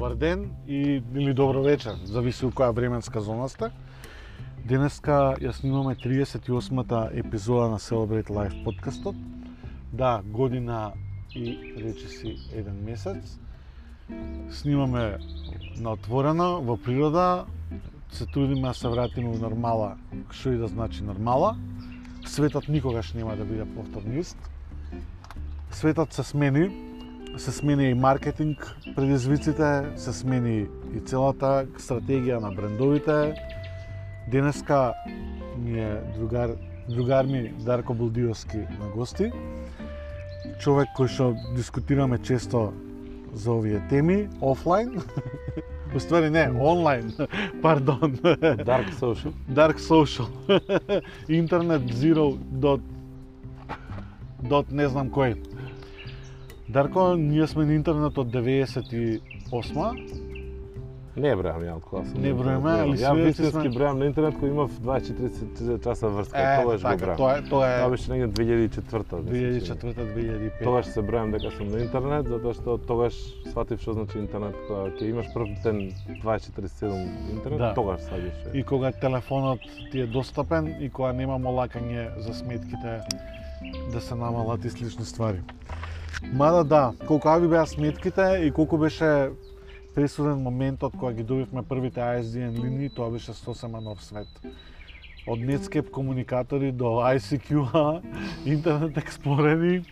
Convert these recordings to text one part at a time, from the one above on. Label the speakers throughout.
Speaker 1: Добар ден и или добро вечер, зависи у која временска зона сте. Денеска ја снимаме 38-та епизода на Celebrate Life подкастот. Да, година и речиси еден месец. Снимаме на отворено, во природа, се трудиме да се вратиме у нормала, што и да значи нормала. Светот никогаш нема да биде повторно ист. Светот се смени, се смени и маркетинг предизвиците, се смени и целата стратегија на брендовите. Денеска ми е другар, другар ми Дарко Булдиовски на гости. Човек кој што дискутираме често за овие теми, офлайн. Уствари не, онлайн, пардон.
Speaker 2: Dark Social.
Speaker 1: Dark Social. Интернет Zero dot, dot не знам кој. Дарко, ние сме на интернет од 98-ма.
Speaker 2: Не бројам ја од сум.
Speaker 1: Не бројаме, али
Speaker 2: Ја
Speaker 1: свидетели
Speaker 2: вистински
Speaker 1: сме-
Speaker 2: бројам на интернет кој имав 24 часа врска,
Speaker 1: Е,
Speaker 2: тогаш го
Speaker 1: така,
Speaker 2: бројам.
Speaker 1: тоа е, тоа
Speaker 2: Тоа
Speaker 1: е
Speaker 2: беше негде 2004 мисля, че.
Speaker 1: 2004-2005.
Speaker 2: Тогаш се бројам дека сум на интернет, затоа што тогаш сватив што значи интернет, кога ќе имаш прв ден 24/7 интернет,
Speaker 1: Да.
Speaker 2: тогаш садиш.
Speaker 1: И кога телефонот ти е достапен и кога нема молакање за сметките да се намалат и слични ствари. Мада да, колку ави беа сметките и колку беше пресуден моментот кога ги добивме првите ISDN линии, тоа беше сосема нов свет. Од Netscape комуникатори до ICQ, Internet Explorer,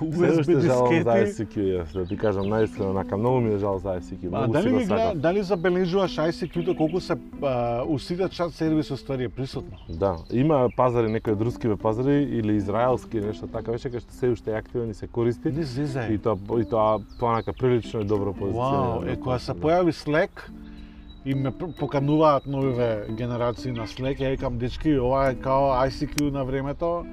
Speaker 1: USB
Speaker 2: жалам за
Speaker 1: дискети.
Speaker 2: ICQ, да ти кажам најисkrено, онака многу ми е жал за ICQ.
Speaker 1: А
Speaker 2: си
Speaker 1: дали ги гледа, дали забележуваш ICQ-то колку се а, у сите чат сервиси уствари е присутно?
Speaker 2: Да, има пазари, некои од рускиве пазари или израелски нешто така, беше кај што се уште е активен и се користи.
Speaker 1: Не
Speaker 2: И
Speaker 1: зезај.
Speaker 2: тоа и тоа понака прилично и добро позиционирано.
Speaker 1: Вау, е кога се појави Slack и ме покануваат новиве генерации на Slack, ја викам дечки, ова е као ICQ на времето.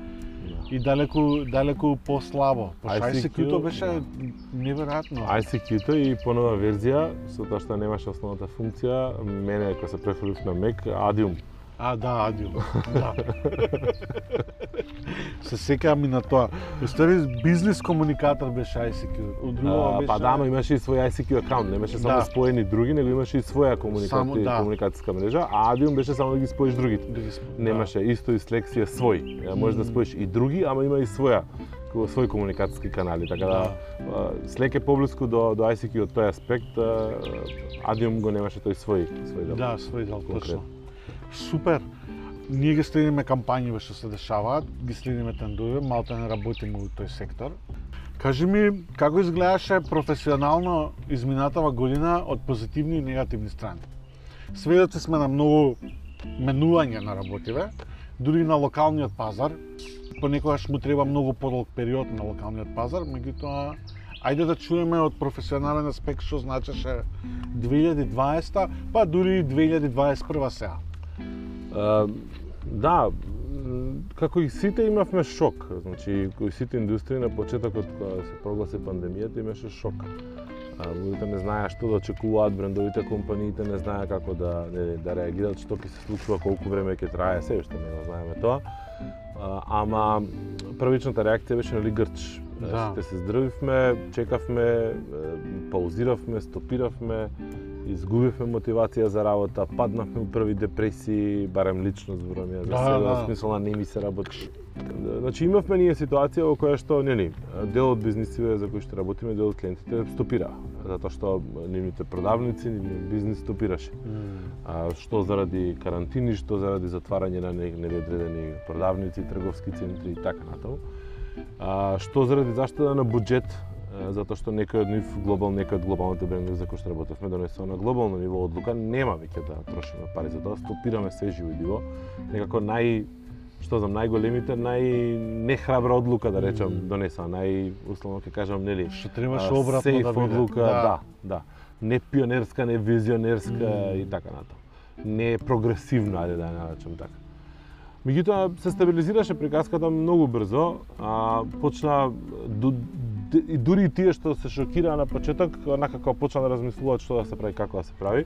Speaker 1: И далеку далеку послабо.
Speaker 2: ICQ,
Speaker 1: ICQ-то беше
Speaker 2: да.
Speaker 1: неверојатно.
Speaker 2: ICQ-то и понова верзија, со тоа што немаше основната функција, мене кога се префрлив на Mac, Adium.
Speaker 1: А, да, Адио. Да. се секам и на тоа. Истори бизнес комуникатор беше ICQ. Од друго беше
Speaker 2: Па да, ама имаше и свој ICQ акаунт, немаше само
Speaker 1: Да.
Speaker 2: споени други, него имаше и своја комуникација,
Speaker 1: Само, да.
Speaker 2: комуникацијска мрежа, а Adium беше само да ги споиш другите.
Speaker 1: Да ги см-
Speaker 2: Немаше исто и е свој. Ја можеш да споиш и други, ама има и своја свој комуникацијски канали, така да, а, Slack е поблиску до до ICQ од тој аспект, а, Adium го немаше тој свој свој дел.
Speaker 1: Да, свој дел, точно. Супер. Ние ги следиме кампањиве што се дешаваат, ги следиме трендови, малта не работиме во тој сектор. Кажи ми, како изгледаше професионално изминатава година од позитивни и негативни страни? Сведоци сме на многу менување на работиве, дури на локалниот пазар. Понекогаш му треба многу подолг период на локалниот пазар, меѓутоа Ајде да чуеме од професионален аспект што значеше 2020, па дури и 2021 сега.
Speaker 2: Да, како и сите имавме шок. Значи, кои сите индустрии на почетокот кога се прогласи пандемијата имаше шок. Луѓето не знаеа што да очекуваат, брендовите компаниите не знаеа како да не, да реагираат, што ќе се случува, колку време ќе трае, се уште не го знаеме тоа. А, ама првичната реакција беше нали грч.
Speaker 1: Да.
Speaker 2: Сите се здравивме, чекавме, паузиравме, стопиравме, изгубивме мотивација за работа, паднавме у први депресии, барем лично зборам ја за
Speaker 1: Да,
Speaker 2: себе,
Speaker 1: да.
Speaker 2: во смисла не ми се работи. Значи имавме ние ситуација во која што нели дел од бизнисиве за кои што работиме, дел од клиентите стопираа, затоа што нивните продавници, нивниот бизнис стопираше. А, што заради карантини, што заради затварање на не- нели одредени продавници, трговски центри и така натаму. А, што заради заштеда на буџет, затоа што некој од нив глобал, некој од глобалните брендови за кои што работевме донесува на глобално ниво одлука, нема веќе да трошиме пари за тоа, стопираме се живо и диво. Некако нај што знам, најголемите, најнехрабра одлука да речам донесува, нај условно ќе кажам нели
Speaker 1: Што требаше обратно
Speaker 2: сейф
Speaker 1: да биде.
Speaker 2: одлука, да, да. Не пионерска, не визионерска и така натаму. Не прогресивна, ајде да ја наречам така. Меѓутоа се стабилизираше приказката многу брзо, а почна ду, и дури и тие што се шокираа на почеток, накако почна да размислуваат што да се прави, како да се прави.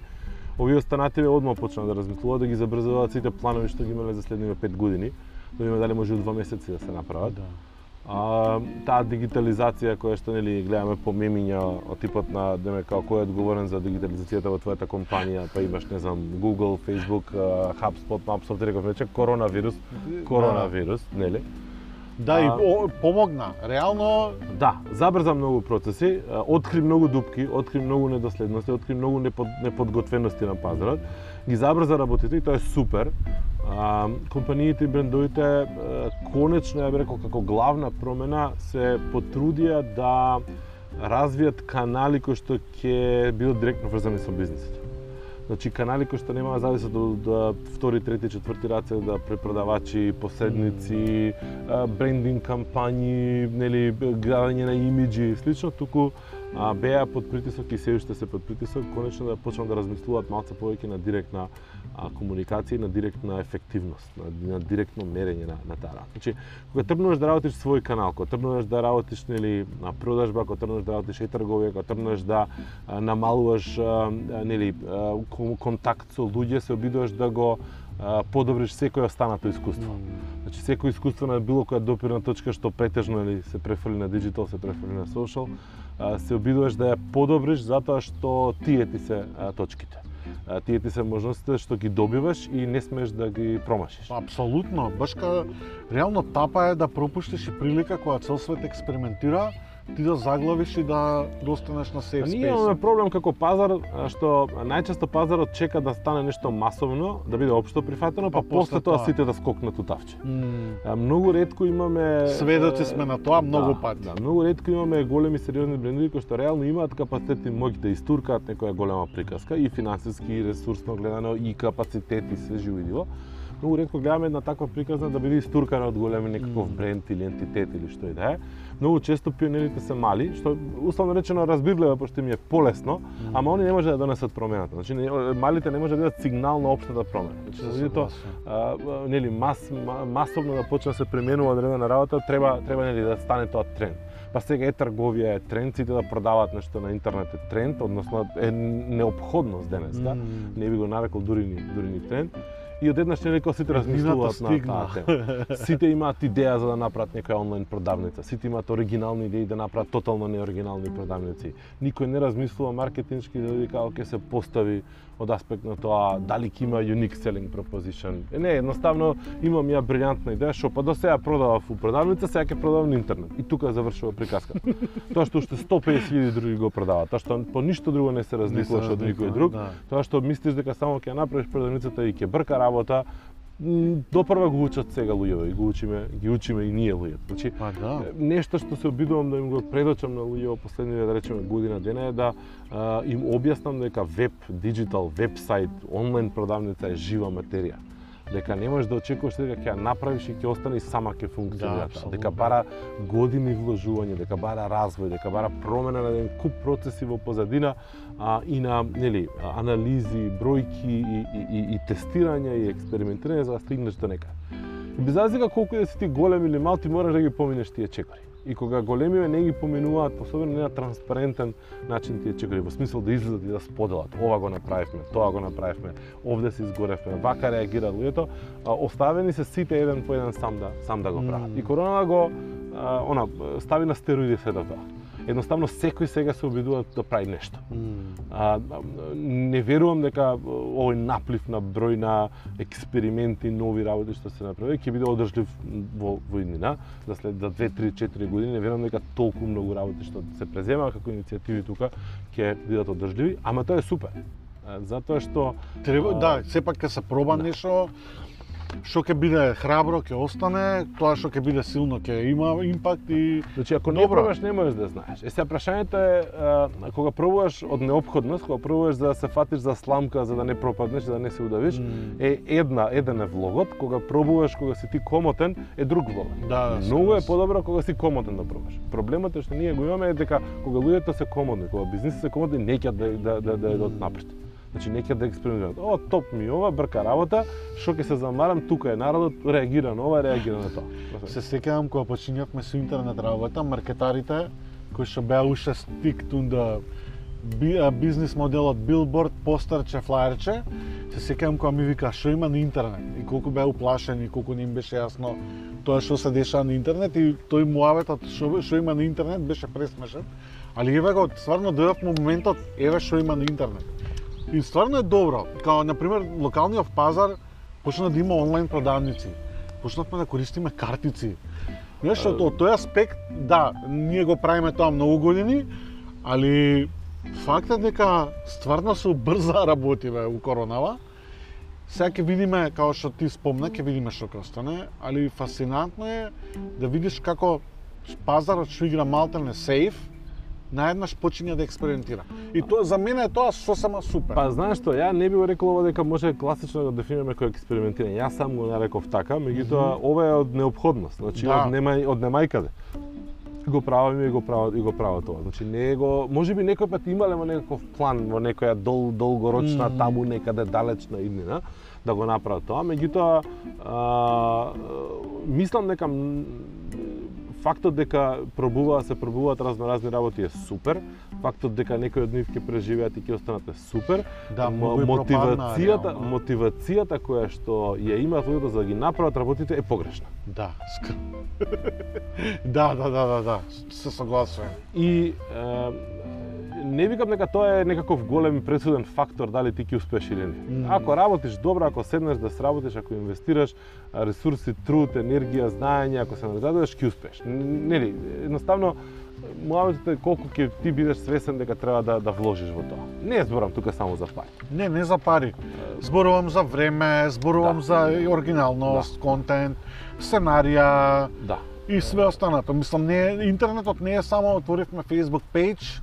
Speaker 2: Овие останативе одма почна да размислуваат да ги забрзуваат сите планови што ги имале за следниве 5 години, да видиме дали може у 2 месеци да се направат.
Speaker 1: Да
Speaker 2: а, таа дигитализација која што нели гледаме по мемиња од типот на деме како кој е одговорен за дигитализацијата во твојата компанија, па имаш не знам Google, Facebook, HubSpot, Mapsoft, реков рече коронавирус, коронавирус, нели?
Speaker 1: Да, и о, помогна. Реално
Speaker 2: Да, забрза многу процеси, откри многу дупки, откри многу недоследности, откри многу непод, неподготвености на пазарот, ги забрза работите и тоа е супер. А, компаниите и брендовите конечно ја би рекол како главна промена се потрудија да развијат канали кои што ќе бидат директно врзани со бизнисот. Значи канали кои што нема да зависат од од втори, трети, четврти раце да препродавачи, посредници, брендинг кампањи, нели градење на имиџи и слично, туку а, беа под притисок и се уште се под притисок, конечно да почнат да размислуваат малце повеќе на директна а, комуникација и на директна ефективност, на, на директно мерење на, на таа работа. Значи, кога тргнуваш да работиш свој канал, кога тргнуваш да работиш нели на продажба, кога тргнуваш да работиш е-трговија, кога тргнуваш да а, намалуваш а, нели а, кон- контакт со луѓе, се обидуваш да го подобриш секој останато искуство. Значи секој искуство на било која допирна точка што претежно или се префрли на диджитал, се префрли на социјал, се обидуваш да ја подобриш затоа што тие ти се точките. Тие ти се можностите што ги добиваш и не смеш да ги промашиш.
Speaker 1: Апсолутно, башка реално тапа е да пропуштиш и прилика која цел свет експериментира, ти да заглавиш и да достанеш на сейф
Speaker 2: А Ние
Speaker 1: спейс.
Speaker 2: имаме проблем како пазар што најчесто пазарот чека да стане нешто масовно, да биде општо прифатено, па,
Speaker 1: Па
Speaker 2: после тоа
Speaker 1: тоа.
Speaker 2: сите да скокнат утавче. А, многу ретко имаме
Speaker 1: Сведоци сме на тоа многу
Speaker 2: да,
Speaker 1: пати.
Speaker 2: Да, многу ретко имаме големи сериозни брендови кои што реално имаат капацитет и моќ да истуркаат некоја голема приказка и финансиски и ресурсно гледано и капацитет и се живо и диво. Многу ретко гледаме една таква приказна да биде истуркана од големи некаков бренд или ентитет или што и да е. Многу често пионерите се мали, што условно речено разбирливо пошто им е полесно, ама они не може да донесат промената. Значи не- малите не може да бидат сигнал на општата промена. Значи тоа нели мас, ма, масовно да почне да се применува одредена работа, треба треба нели да стане тоа тренд. Па сега е трговија е тренд, сите да продаваат нешто на интернет е тренд, односно е неопходност денеска.
Speaker 1: М.
Speaker 2: Не би го нарекол дури ни дури ни тренд. И одеднаш нели кога сите размислуваат на таа тема. Сите имаат идеја за да направат некоја онлайн продавница. Сите имаат оригинални идеи да направат тотално неоригинални продавници. Никој не размислува маркетиншки да види како ќе се постави од аспект на тоа дали ќе има unique selling proposition. Е, не, едноставно имам ја брилјантна идеја, што па до сега продавав у продавница, сега ќе продавам на интернет. И тука завршува приказка. тоа што уште 150.000 други го продаваат, тоа што по ништо друго не се разликуваш од никој друг,
Speaker 1: Да.
Speaker 2: тоа што мислиш дека само ќе направиш продавницата и ќе брка работа, допрва го учат сега луѓето и го учиме, ги учиме и ние луѓето. Значи,
Speaker 1: Па да.
Speaker 2: нешто што се обидувам да им го предочам на луѓе во последниве да речеме година дена е да а, им објаснам дека веб, диджитал, вебсайт, онлайн продавница е жива материја дека не можеш да очекуваш дека ќе ја направиш и ќе остане и сама ќе
Speaker 1: Да,
Speaker 2: функционира.
Speaker 1: апсолутно.
Speaker 2: дека бара години вложување, дека бара развој, дека бара промена на еден куп процеси во позадина а, и на нели анализи, бројки и, и, и, и тестирање и експериментирање за да стигнеш до нека. И без разлика колку да си ти голем или мал, ти мораш да ги поминеш тие чекори. И кога големиве не ги поминуваат, особено не на транспарентен начин тие чекори, во смисол да излезат и да споделат, ова го направивме, тоа го направивме, овде се изгоревме, вака реагира луѓето, оставени се сите еден по еден сам да сам да го прават.
Speaker 1: Мм.
Speaker 2: И корона го а, она стави на стероиди се да тоа. Едноставно секој сега се обидува да прави нешто. А, не верувам дека овој наплив на број на експерименти, нови работи што се направи ќе биде одржлив во, во иднина, за след за 2, 3, 4 години. Не верувам дека толку многу работи што се преземаа како иницијативи тука ќе бидат одржливи, ама тоа е супер. Затоа што
Speaker 1: Треба,
Speaker 2: А,
Speaker 1: да, сепак ќе се проба
Speaker 2: да.
Speaker 1: нешто што ќе биде храбро, ќе остане, тоа што ќе биде силно ќе има импакт и
Speaker 2: Значи, ако не
Speaker 1: Добро.
Speaker 2: пробаш, не можеш да знаеш. Е, сега прашањето е, а, кога пробуваш од необходност, кога пробуваш за да се фатиш за сламка, за да не пропаднеш, за да не се удавиш,
Speaker 1: М.
Speaker 2: е една, еден е влогот, кога пробуваш, кога си ти комотен, е друг влог.
Speaker 1: Да, да,
Speaker 2: Многу е подобро кога си комотен да пробаш. Проблемот е што ние го имаме е дека кога луѓето се комодни, кога бизнисите се комодни, не ќе да да да да идат напред. Значи не ќе да експериментираат. О, топ ми ова, брка работа, што ќе се замарам, тука е народот, реагира на ова, реагира на тоа.
Speaker 1: Се сеќавам кога почињавме со интернет работа, маркетарите кои што беа уште стик тун да а, бизнис моделот билборд, постерче, флаерче, се сеќавам кога ми вика што има на интернет и колку беа уплашени, колку не им беше јасно тоа што се дешава на интернет и тој муаветот што што има на интернет беше пресмешен. Али еве го, стварно дојдов моментот, еве што има на интернет. И стварно е добро. Као, на пример, локалниот пазар почна да има онлайн продавници. Почнавме да користиме картици. Знаеш, од, тој аспект, да, ние го правиме тоа многу години, али фактот дека стварно се убрза работиве у коронава. Сега ќе видиме, како што ти спомна, ќе видиме што ќе остане, али фасцинантно е да видиш како пазарот што игра малтелне сейф, наеднаш почиња да експериментира. И тоа за мене е тоа сосема супер.
Speaker 2: Па знаеш што, ја не би го рекол ова дека може класично да дефинираме кој експериментирање. Јас сам го нареков така, меѓутоа ова е од необходност, значи
Speaker 1: Да.
Speaker 2: од нема од немајкаде. Го правиме и го прават и го прават тоа. Значи не го, можеби некој пат имале во некаков план во некоја дол долгорочна
Speaker 1: Мм.
Speaker 2: таму некаде далечна иднина да го направат тоа, меѓутоа мислам дека фактот дека пробува се пробуваат разноразни работи е супер. Фактот дека некои од нив ќе преживеат и ќе останат е супер.
Speaker 1: Да,
Speaker 2: мотивацијата,
Speaker 1: реално.
Speaker 2: мотивацијата која што ја имаат луѓето за да ги направат работите е погрешна.
Speaker 1: Да, да, да, да, да, да, се согласувам.
Speaker 2: И е, не викам дека тоа е некаков голем пресуден фактор дали ти ќе успееш или не. Ако работиш добро, ако седнеш да сработиш, ако инвестираш ресурси, труд, енергија, знаење, ако се нададеш, ќе успееш. Нели, едноставно муаветот е колку ќе ти бидеш свесен дека треба да да вложиш во тоа. Не зборам тука само за пари.
Speaker 1: Не, не за пари. Зборувам за време, зборувам
Speaker 2: Да.
Speaker 1: за оригиналност, контент, сценарија
Speaker 2: Да.
Speaker 1: и све останато. Мислам, не интернетот не е само отворивме Facebook page,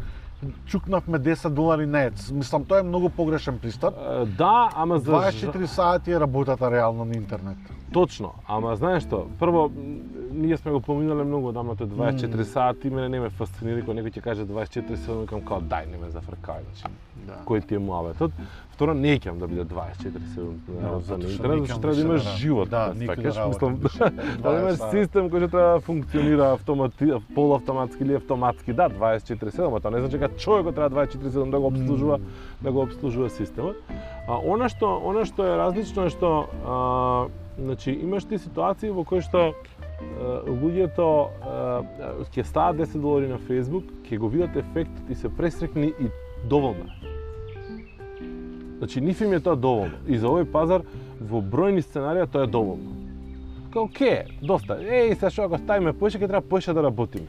Speaker 1: чукнавме 10 долари нец. Мислам, тоа е многу погрешен пристап.
Speaker 2: Да, ама за
Speaker 1: 24 сати е работата реално на интернет.
Speaker 2: Точно, ама знаеш што, прво ние сме го поминале многу одамна тој 24
Speaker 1: Мм.
Speaker 2: сати, мене не ме фасцинира кога некој ќе каже 24 сати, викам као дај не ме зафркај, значи
Speaker 1: Да.
Speaker 2: кој ти е муаветот. Второ, не ќе да биде 24 сати
Speaker 1: Да,
Speaker 2: на
Speaker 1: што
Speaker 2: интернет, зашто треба да имаш живот.
Speaker 1: Да,
Speaker 2: да,
Speaker 1: не
Speaker 2: мислам, да да имаш
Speaker 1: 20 сати.
Speaker 2: систем кој што треба да функционира автомати, полуавтоматски или автоматски, да, 24/7, ама тоа не значи дека човекот треба 24/7 да го обслужува, да го обслужува системот. А она што она што е различно е што а, значи имаш ти ситуации во кои што луѓето ќе стават 10 долари на Facebook, ќе го видат ефектот и се пресрекни и доволно. Значи нив им е тоа доволно. И за овој пазар во бројни сценарија тоа е доволно. Као, ке, доста. Еј, се што ако ставиме поише, ќе треба поише да работиме.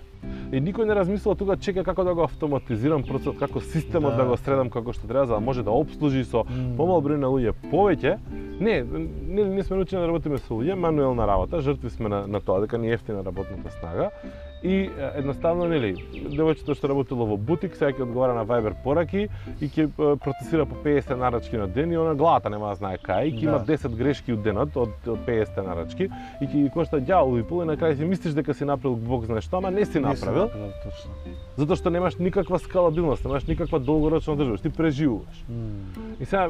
Speaker 2: И никој не размислува тука чека како да го автоматизирам процесот, како системот да,
Speaker 1: Да.
Speaker 2: го средам како што треба за да може да обслужи со
Speaker 1: Мм.
Speaker 2: помал број на луѓе повеќе. Не, не, не сме научени да работиме со луѓе, мануелна работа, жртви сме на, на тоа дека ни е ефтина работната снага. И едноставно, нели, девојчето што работело во бутик, сега ќе одговара на Viber пораки и ќе процесира по 50 нарачки на ден и она главата нема да знае кај, и ќе има
Speaker 1: Да.
Speaker 2: 10 грешки од денот од, од 50 нарачки и ќе ги кошта ѓавол и пол и на крај си мислиш дека си направил Бог знае што, ама не си
Speaker 1: Не си
Speaker 2: направил,
Speaker 1: точно.
Speaker 2: затоа што немаш никаква скалабилност, немаш никаква долгорочна одржливост, ти преживуваш.
Speaker 1: Мм.
Speaker 2: И сега,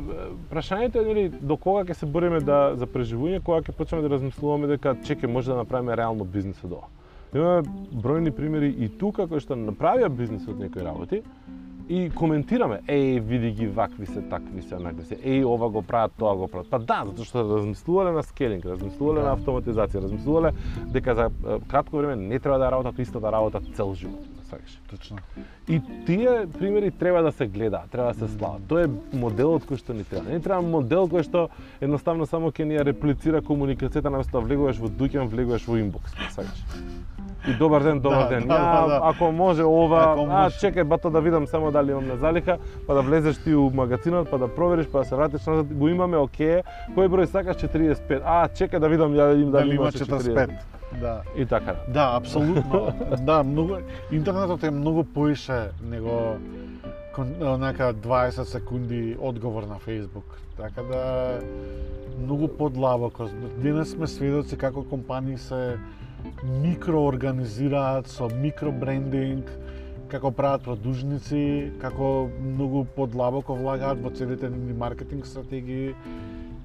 Speaker 2: прашањето е нели до кога ќе се бориме да за преживување, кога ќе почнеме да размислуваме дека чеке може да направиме реално бизнис од ова. Имаме бројни примери и тука кои што направија бизнис од некои работи и коментираме, еј, види ги вакви се, такви се, онакви се, еј, ова го прават, тоа го прават. Па да, затоа што размислувале на скелинг, размислувале
Speaker 1: Да.
Speaker 2: на автоматизација, размислувале дека за кратко време не треба да работат истата работа цел живот. Сваќаш?
Speaker 1: Точно.
Speaker 2: И тие примери треба да се гледаат, треба да се слават. Тоа е моделот кој што ни треба. Не треба модел кој што едноставно само ќе ни ја реплицира комуникацијата наместо да влегуваш во дуќан, влегуваш во инбокс, сакаш. И добар ден, добар
Speaker 1: Да,
Speaker 2: ден.
Speaker 1: да,
Speaker 2: Ја,
Speaker 1: да,
Speaker 2: ако може ова,
Speaker 1: Ако
Speaker 2: а
Speaker 1: може.
Speaker 2: чекај бато да видам само дали имам на залиха, па да влезеш ти у магазинот, па да провериш, па да се вратиш назад, го имаме, оке. Кој број сакаш 45? А, чекај да видам ја дали,
Speaker 1: Дали има
Speaker 2: имаше
Speaker 1: 45? Да.
Speaker 2: И така.
Speaker 1: Да, апсолутно. да, многу интернетот е многу поише него онака 20 секунди одговор на Facebook. Така да многу подлабоко. Денес сме сведоци како компании се микроорганизираат со микробрендинг, како прават продужници, како многу подлабоко влагаат во целите ни маркетинг стратегии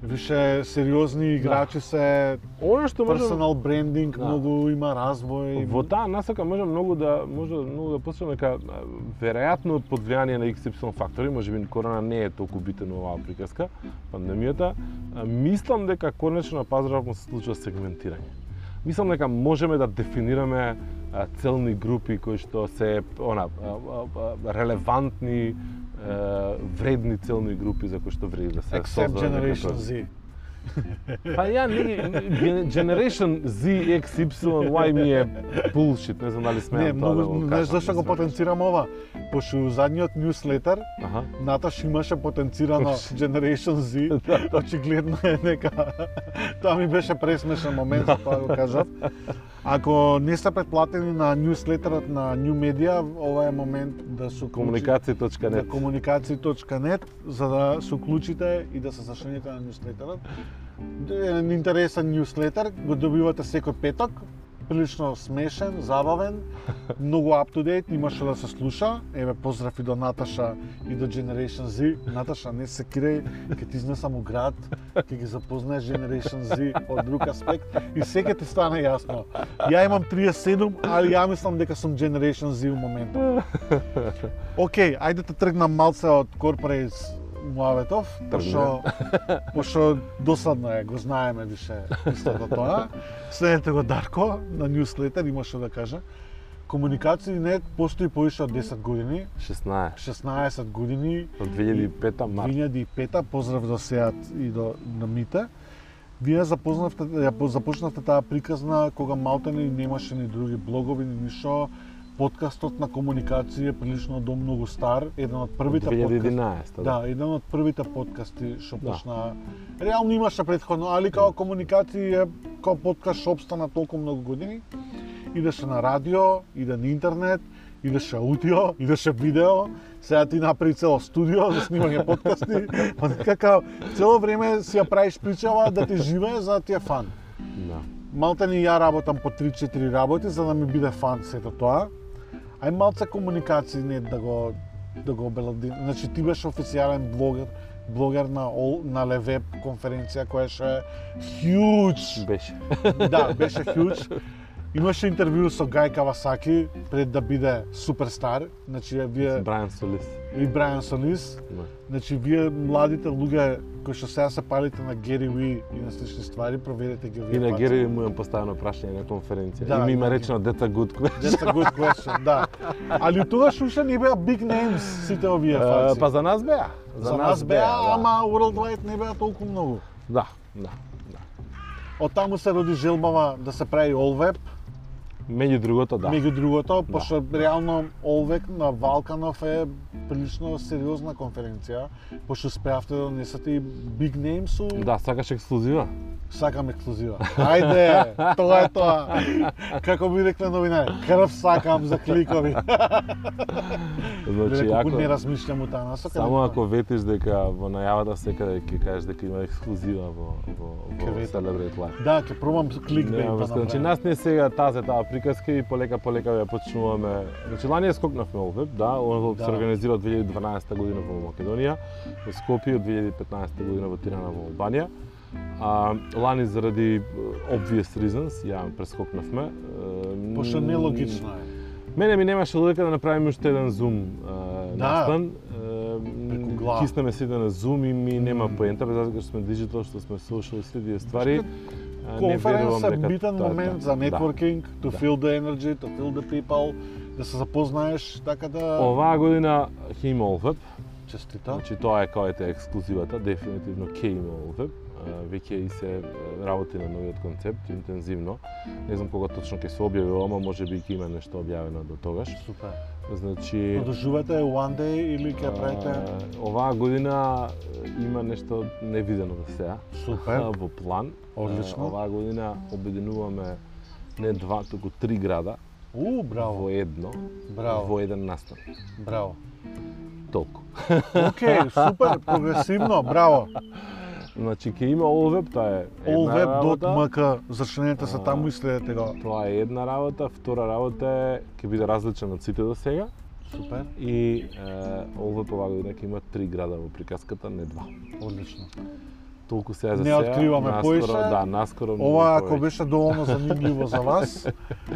Speaker 1: Више сериозни играчи се
Speaker 2: Оно што можам
Speaker 1: персонал брендинг,
Speaker 2: Да.
Speaker 1: многу има развој.
Speaker 2: Во таа насока може многу да може многу да посочам дека веројатно под влијание на XY фактори, можеби корона не е толку битен во оваа приказка, пандемијата, мислам дека конечно на пазарот му се случува сегментирање. Мислам дека можеме да дефинираме целни групи кои што се она релевантни вредни целни групи за кои што вреди да се
Speaker 1: Except Generation. Z.
Speaker 2: Па ја не Gen- Generation Z, X, Y, Y ми е bullshit, не знам дали смеам
Speaker 1: Не,
Speaker 2: тоа
Speaker 1: многу,
Speaker 2: да го
Speaker 1: знаеш зашто го
Speaker 2: не
Speaker 1: потенцирам ова? Пошто задниот ньюслетер
Speaker 2: Аха.
Speaker 1: Наташ имаше потенцирано Generation Z, очигледно е нека. Тоа ми беше пресмешен момент, за тоа го кажав. Ако не сте предплатени на ньюслетерот на New Media, ова е момент да се уклучите на
Speaker 2: Комуникација.нет.
Speaker 1: комуникација.нет за да се уклучите и да се зашлените на ньюслетерот. Еден интересен ньюслетер, го добивате секој петок, прилично смешен, забавен, многу up to date, има што да се слуша. Еве поздрав и до Наташа и до Generation Z. Наташа, не се киреј, ќе ти изнесам у град, ќе ги запознаеш Generation Z од друг аспект и секој ти стане јасно. Ја имам 37, али ја мислам дека сум Generation Z у моментот. Океј, ајде да тргнам малце од Corporates Муаветов, пошто пошто досадно е, го знаеме више истото тоа. Следете го Дарко на ньюслетер, има што да каже. Комуникација не постои повише од 10 години,
Speaker 2: 16.
Speaker 1: 16 години,
Speaker 2: Од 2005 март.
Speaker 1: 2005 поздрав до Сеат и до на Мите. Вие запознавте, ја по- започнавте таа приказна кога малтени немаше ни други блогови, ни ништо. Подкастот на комуникација е прилично до многу стар, еден од првите подкасти.
Speaker 2: 2011.
Speaker 1: Да, еден од првите подкасти што
Speaker 2: Да.
Speaker 1: почна. Реално имаше предходно, али као комуникација е као подкаст што обстана толку многу години. Идеше на радио, иде на интернет, идеше аудио, идеше видео. Сега ти направи цело студио за снимање подкасти. Па некака цело време си ја правиш причава да ти живее за да ти е фан.
Speaker 2: Да.
Speaker 1: Малте ни ја работам по 3-4 работи за да ми биде фан сето тоа. Ај малце комуникација не да го да го обелади. Значи ти беше официјален блогер, блогер на Ол, на Левеб конференција која ше huge.
Speaker 2: Беше.
Speaker 1: Да, беше huge. Имаше интервју со Гај Кавасаки пред да биде суперстар. Значи вие
Speaker 2: Брайан Солис.
Speaker 1: И Брайан Солис.
Speaker 2: Да.
Speaker 1: Значи вие младите луѓе кои што сега се палите на Гери Уи и на слични ствари, проверете ги овие
Speaker 2: И на. Гери му имам поставено прашање на конференција.
Speaker 1: Да,
Speaker 2: и ми има
Speaker 1: да,
Speaker 2: речено дета good question.
Speaker 1: That's a good question, да. Али тогаш уште не беа big names сите овие
Speaker 2: Е,
Speaker 1: фаци.
Speaker 2: Па за нас беа.
Speaker 1: за нас беа,
Speaker 2: да.
Speaker 1: ама worldwide не беа толку многу.
Speaker 2: Да, да. да.
Speaker 1: Од таму се роди желбава да се прави All Web,
Speaker 2: Меѓу другото, да.
Speaker 1: меѓу другото, пошто реално Web на Валканов е прилично сериозна конференција, пошто успеавте да донесете и big names су
Speaker 2: Да, сакаш ексклузива?
Speaker 1: Сакам ексклузива. Ајде, тоа е тоа. Како би рекле новинари, крв сакам за кликови.
Speaker 2: Значи, ако,
Speaker 1: не размишлям у таа насока.
Speaker 2: само ако ветиш дека во најавата секаде ќе кажеш дека има ексклузива во, во, во. Celebrate Live.
Speaker 1: Да, ќе пробам да
Speaker 2: врска. Значи, нас не сега тазе таа приказка и полека полека ја почнуваме. Значи, лани скокнавме Олвеб, да, Олвеб
Speaker 1: Да.
Speaker 2: се организира од 2012 година во Македонија, во Скопје од 2015 година во Тирана во Албанија. А, лани заради е, obvious reasons ја прескокнавме. Е,
Speaker 1: Пошто нелогично е.
Speaker 2: Мене ми немаше логика да направиме уште еден Zoom е,
Speaker 1: Да.
Speaker 2: настан.
Speaker 1: Преку глава.
Speaker 2: Киснеме сите на Zoom и ми нема поента, без разлика што сме digital, што сме social и сите тие ствари.
Speaker 1: Конференс
Speaker 2: верувам
Speaker 1: е битен момент
Speaker 2: тоа.
Speaker 1: за
Speaker 2: Да.
Speaker 1: networking, to
Speaker 2: Да.
Speaker 1: feel the energy, to feel the people, да се запознаеш, така да...
Speaker 2: Оваа година ќе има Олвеб,
Speaker 1: Честито.
Speaker 2: значи тоа е кој е ексклузивата, дефинитивно ќе има. Веќе и се работи на новиот концепт интензивно. Не знам кога точно ќе се објави, ама може би ќе има нешто објавено до тогаш.
Speaker 1: Супер.
Speaker 2: Значи
Speaker 1: Продолжувате one day или ќе правите?
Speaker 2: оваа година има нешто невидено до сега
Speaker 1: Супер.
Speaker 2: во план.
Speaker 1: Одлично.
Speaker 2: Оваа година обединуваме не два, туку три града
Speaker 1: У,
Speaker 2: во
Speaker 1: браво,
Speaker 2: едно,
Speaker 1: Браво.
Speaker 2: во еден настан.
Speaker 1: браво.
Speaker 2: Толку.
Speaker 1: Океј, супер, прогресивно, браво.
Speaker 2: Значи ќе има Allweb, тоа е
Speaker 1: allweb.mk, зачленете се таму и следете го.
Speaker 2: Тоа е една работа, втора работа е ќе биде различен од сите до сега
Speaker 1: Супер,
Speaker 2: и е, Allweb оваа година ќе има три града во приказката, не два.
Speaker 1: одлично.
Speaker 2: Толку сега за
Speaker 1: Не
Speaker 2: сега.
Speaker 1: откриваме
Speaker 2: наскоро,
Speaker 1: поише.
Speaker 2: Да, наскоро
Speaker 1: Ова ако
Speaker 2: повеќе.
Speaker 1: беше доволно занимљиво за вас,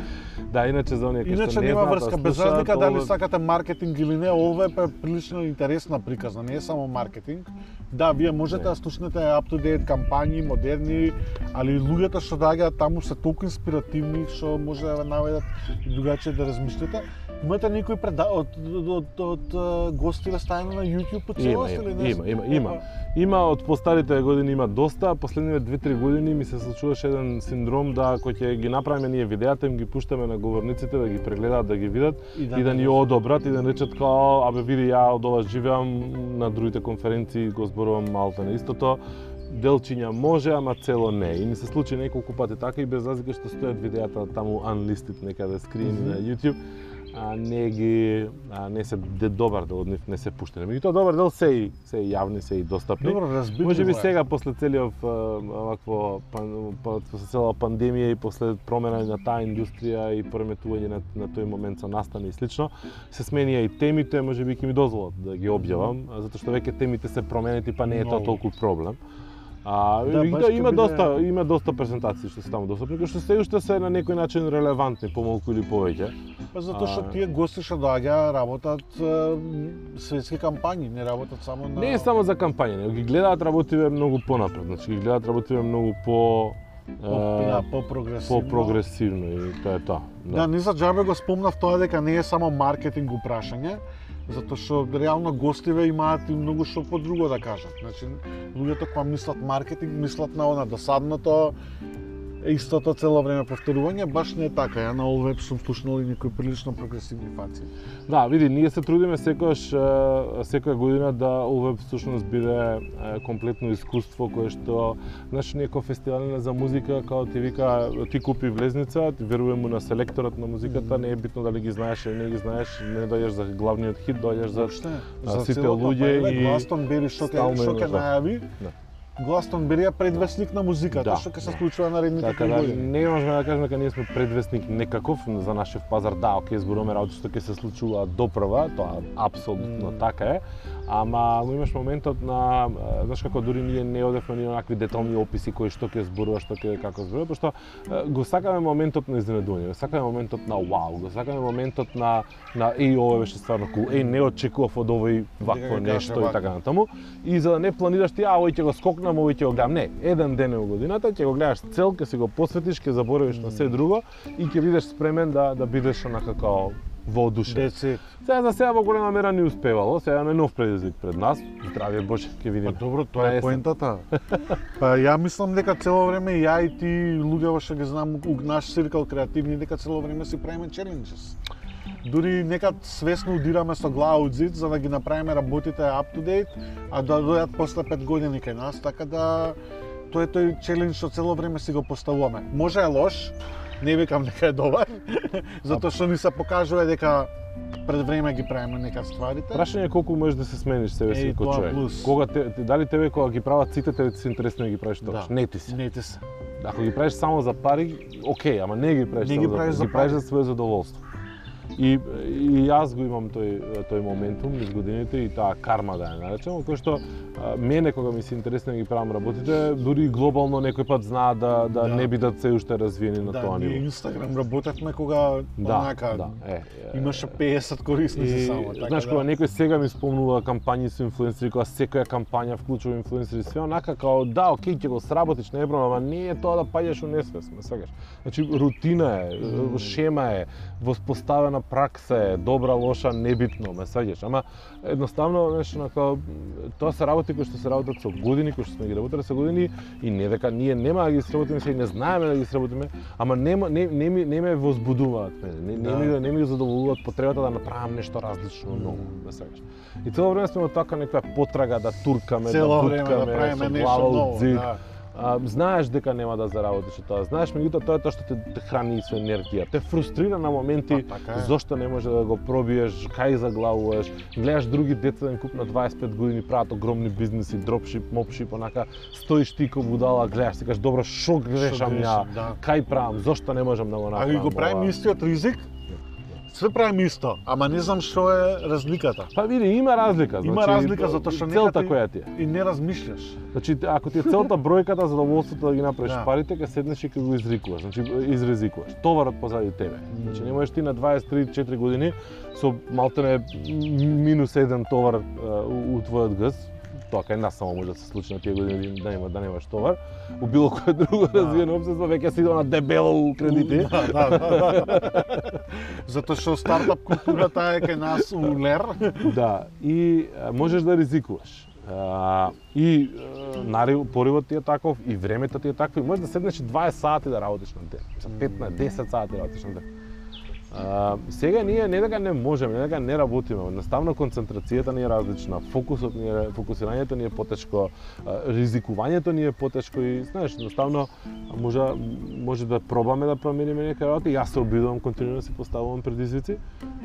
Speaker 2: Да, иначе за оние кои
Speaker 1: иначе
Speaker 2: што не
Speaker 1: нема
Speaker 2: знаат,
Speaker 1: врска без разлика дали сакате маркетинг или не, ова е прилично интересна приказна, не е само маркетинг. Да, вие можете
Speaker 2: Не.
Speaker 1: да слушнете up to date кампањи, модерни, али луѓето што доаѓаат таму се толку инспиративни што може да ве наведат и другачие да размислите. Имате некои преда... од, од, од, гостиве стајано на YouTube по целост
Speaker 2: има,
Speaker 1: или не?
Speaker 2: има, има, има. Има од постарите години има доста, последниве 2-3 години ми се случуваше еден синдром да кој ќе ги направиме ние видеата, им ги пуштаме на говорниците да ги прегледаат, да ги видат и да, ни одобрат и да речат као, абе види ја од ова живеам на другите конференции го зборувам малку на истото. Делчиња може, ама цело не. И ми се случи неколку пати така и без разлика што стојат видеата таму unlisted некаде скриени
Speaker 1: Мгм.
Speaker 2: на YouTube а не ги а, не се де добар дел од нив не се пуштени. Меѓутоа добар дел се и се и јавни, се и достапни.
Speaker 1: Добро, разбитливо
Speaker 2: Може би
Speaker 1: е.
Speaker 2: сега после целиот пан, па- после цела пандемија и после промена на таа индустрија и преметување на, на тој момент со настани и слично, се сменија и темите, може би ќе ми дозволат да ги објавам, затоа што веќе темите се променети, па не е тоа толку проблем. А,
Speaker 1: Да,
Speaker 2: и да,
Speaker 1: ќе
Speaker 2: има
Speaker 1: биде-
Speaker 2: доста има доста презентации што се таму достапни, кои што се уште се на некој начин релевантни, помалку или повеќе.
Speaker 1: Па затоа што тие гости што доаѓаа работат е, светски кампањи, не работат само на
Speaker 2: Не е само за кампања, него ги гледаат работиве многу понапред, значи ги гледаат работиве многу по
Speaker 1: по,
Speaker 2: е,
Speaker 1: да, по-прогресивно.
Speaker 2: по-прогресивно и тоа е тоа.
Speaker 1: Да, не за џабе го спомнав тоа дека не е само маркетинг упрашање, затоа што реално гостиве имаат и многу што по друго да кажат. Значи, луѓето кога мислат маркетинг, мислат на она досадното, истото цело време повторување, баш не е така. Ја на ОВЕП сум слушнал и некои прилично прогресивни фаци.
Speaker 2: Да, види, ние се трудиме секогаш е, секоја година да ОВЕП всушност биде комплетно искуство кое што знаеш некој фестивал за музика као ти вика ти купи влезница, ти веруваме му на селекторот на музиката, не е битно дали ги знаеш или не ги знаеш, не доаѓаш за главниот хит, доаѓаш за
Speaker 1: Воопште,
Speaker 2: а, сите луѓе и
Speaker 1: и Гластонбери што ќе најави.
Speaker 2: Да.
Speaker 1: Гластонбери е предвесник на музиката,
Speaker 2: Да,
Speaker 1: што ќе се случува наредните
Speaker 2: Така
Speaker 1: три
Speaker 2: да не можеме да кажеме дека ние сме предвестник некаков за нашиот пазар. Да, окей, зборуваме работи што ќе се случуваат допрва, тоа апсолутно
Speaker 1: Мм.
Speaker 2: така е. Ама го имаш моментот на знаеш како дури ние не одевме ни онакви детални описи кои што ќе зборува, што ќе како зборува, пошто го сакаме моментот на изненадување, го сакаме моментот на вау, го сакаме моментот на на еј ова беше стварно кул, еј не очекував од овој вакво нешто и така натаму. И за да не планираш ти, а овој ќе го скокнам, овој ќе го гледам. Не, еден ден е во годината, ќе го гледаш цел, ќе си го посветиш, ќе заборавиш на се друго и ќе бидеш спремен да да бидеш онака као воодушен. Сега за сега во голема мера не успевало, сега имаме нов предизвик пред нас. Здравје Боже, ќе
Speaker 1: Па
Speaker 2: видиме.
Speaker 1: добро, тоа
Speaker 2: На
Speaker 1: е поентата. Па ја мислам дека цело време ја и ти луѓе што ги знам у наш циркал креативни дека цело време си правиме челенџес. Дури некад свесно удираме со глава од зид за да ги направиме работите up to date, а да дојдат после 5 години кај нас, така да тоа е тој челендж што цело време си го поставуваме. Може е лош, не викам дека е добар, затоа што ни се покажува дека пред време ги правиме некад стварите.
Speaker 2: Прашање е колку можеш да се смениш себе си како човек.
Speaker 1: плюс.
Speaker 2: Кога те, дали тебе кога ги прават сите тебе ти се интересно да ги правиш тоа?
Speaker 1: Да.
Speaker 2: Не ти се.
Speaker 1: Не ти се.
Speaker 2: Ако ги правиш само за пари, окей, ама не ги правиш
Speaker 1: Не ги правиш
Speaker 2: за,
Speaker 1: за
Speaker 2: ги правиш за свое задоволство. И, и јас го имам тој тој моментум низ годините и таа карма да ја наречам, кој што а, мене кога ми се интересно да ги правам работите, дури и глобално некој пат знаат да, да,
Speaker 1: Да.
Speaker 2: не бидат се уште развиени на
Speaker 1: да,
Speaker 2: тоа
Speaker 1: ние
Speaker 2: ниво.
Speaker 1: Инстаграм работевме кога
Speaker 2: Да,
Speaker 1: онака
Speaker 2: да, е, е.
Speaker 1: имаше 50 корисници
Speaker 2: И,
Speaker 1: само, така
Speaker 2: знаеш,
Speaker 1: да.
Speaker 2: кога некој сега ми спомнува кампањи со инфлуенсери, кога секоја кампања вклучува инфлуенсери, све онака као да, окей, ќе го сработиш, не е проблем, ама не е тоа да паѓаш у несвест, ме свегаш. Значи рутина е, шема е, воспоставена пракса е, добра, лоша, небитно, ме свегаш. Ама едноставно, знаеш, онака тоа се работи кои што се работат со години, кои што сме ги работеле со години и не дека ние нема да ги сработиме се и не знаеме да ги сработиме, ама нема не не ми не ме возбудуваат мене, не, не
Speaker 1: Да.
Speaker 2: ми не ми задоволуваат потребата да направам нешто различно ново, да сакаш. И цело време сме во така некоја потрага да туркаме,
Speaker 1: цело
Speaker 2: да
Speaker 1: време
Speaker 2: буткаме,
Speaker 1: да правиме нешто ново, да.
Speaker 2: А, знаеш дека нема да заработиш тоа. Знаеш, меѓутоа тоа е тоа што те, те храни со енергија. Те фрустрира на моменти
Speaker 1: Па, така е.
Speaker 2: зошто не може да го пробиеш, кај заглавуваш. Гледаш други деца куп на 25 години прават огромни бизнеси, дропшип, мопшип, онака стоиш ти ко будала, гледаш, си кажеш добро, шо грешам ја,
Speaker 1: да.
Speaker 2: кај правам, зошто не можам да го
Speaker 1: А
Speaker 2: направам.
Speaker 1: и го правиме
Speaker 2: ова?
Speaker 1: истиот ризик, Све правиме исто, ама не знам што е разликата.
Speaker 2: Па види, има разлика.
Speaker 1: Има
Speaker 2: значи,
Speaker 1: разлика затоа што
Speaker 2: целта
Speaker 1: некад и-
Speaker 2: која ти е.
Speaker 1: И не размишляш.
Speaker 2: Значи, ако ти е целта бројката, задоволството да ги направиш
Speaker 1: Да.
Speaker 2: парите, ќе седнеш и ќе го изрикуваш, значи изрезикуваш. Товарот позади тебе. Значи не можеш ти на 23-4 години со малтене минус еден товар у, у твојот газ, тоа кај нас само може да се случи на тие години да нема да немаш товар. У било кое друго
Speaker 1: Да.
Speaker 2: развиено општество веќе си на дебело у кредити.
Speaker 1: Да, да, да, да. Затоа што стартап културата е кај нас у лер.
Speaker 2: Да, и можеш да ризикуваш. А, и а, нари, поривот ти е таков, и времето ти е такво, и можеш да седнеш и 20 сати да работиш на ден. За 15, 10 сати да работиш на ден. А, сега ние не дека не можеме, не дека не работиме, наставно концентрацијата ни е различна, фокусот ни е, фокусирањето ни е потешко, ризикувањето ни е потешко и знаеш, наставно може може да пробаме да промениме некои работи. Јас се обидувам континуирано да поставувам предизвици.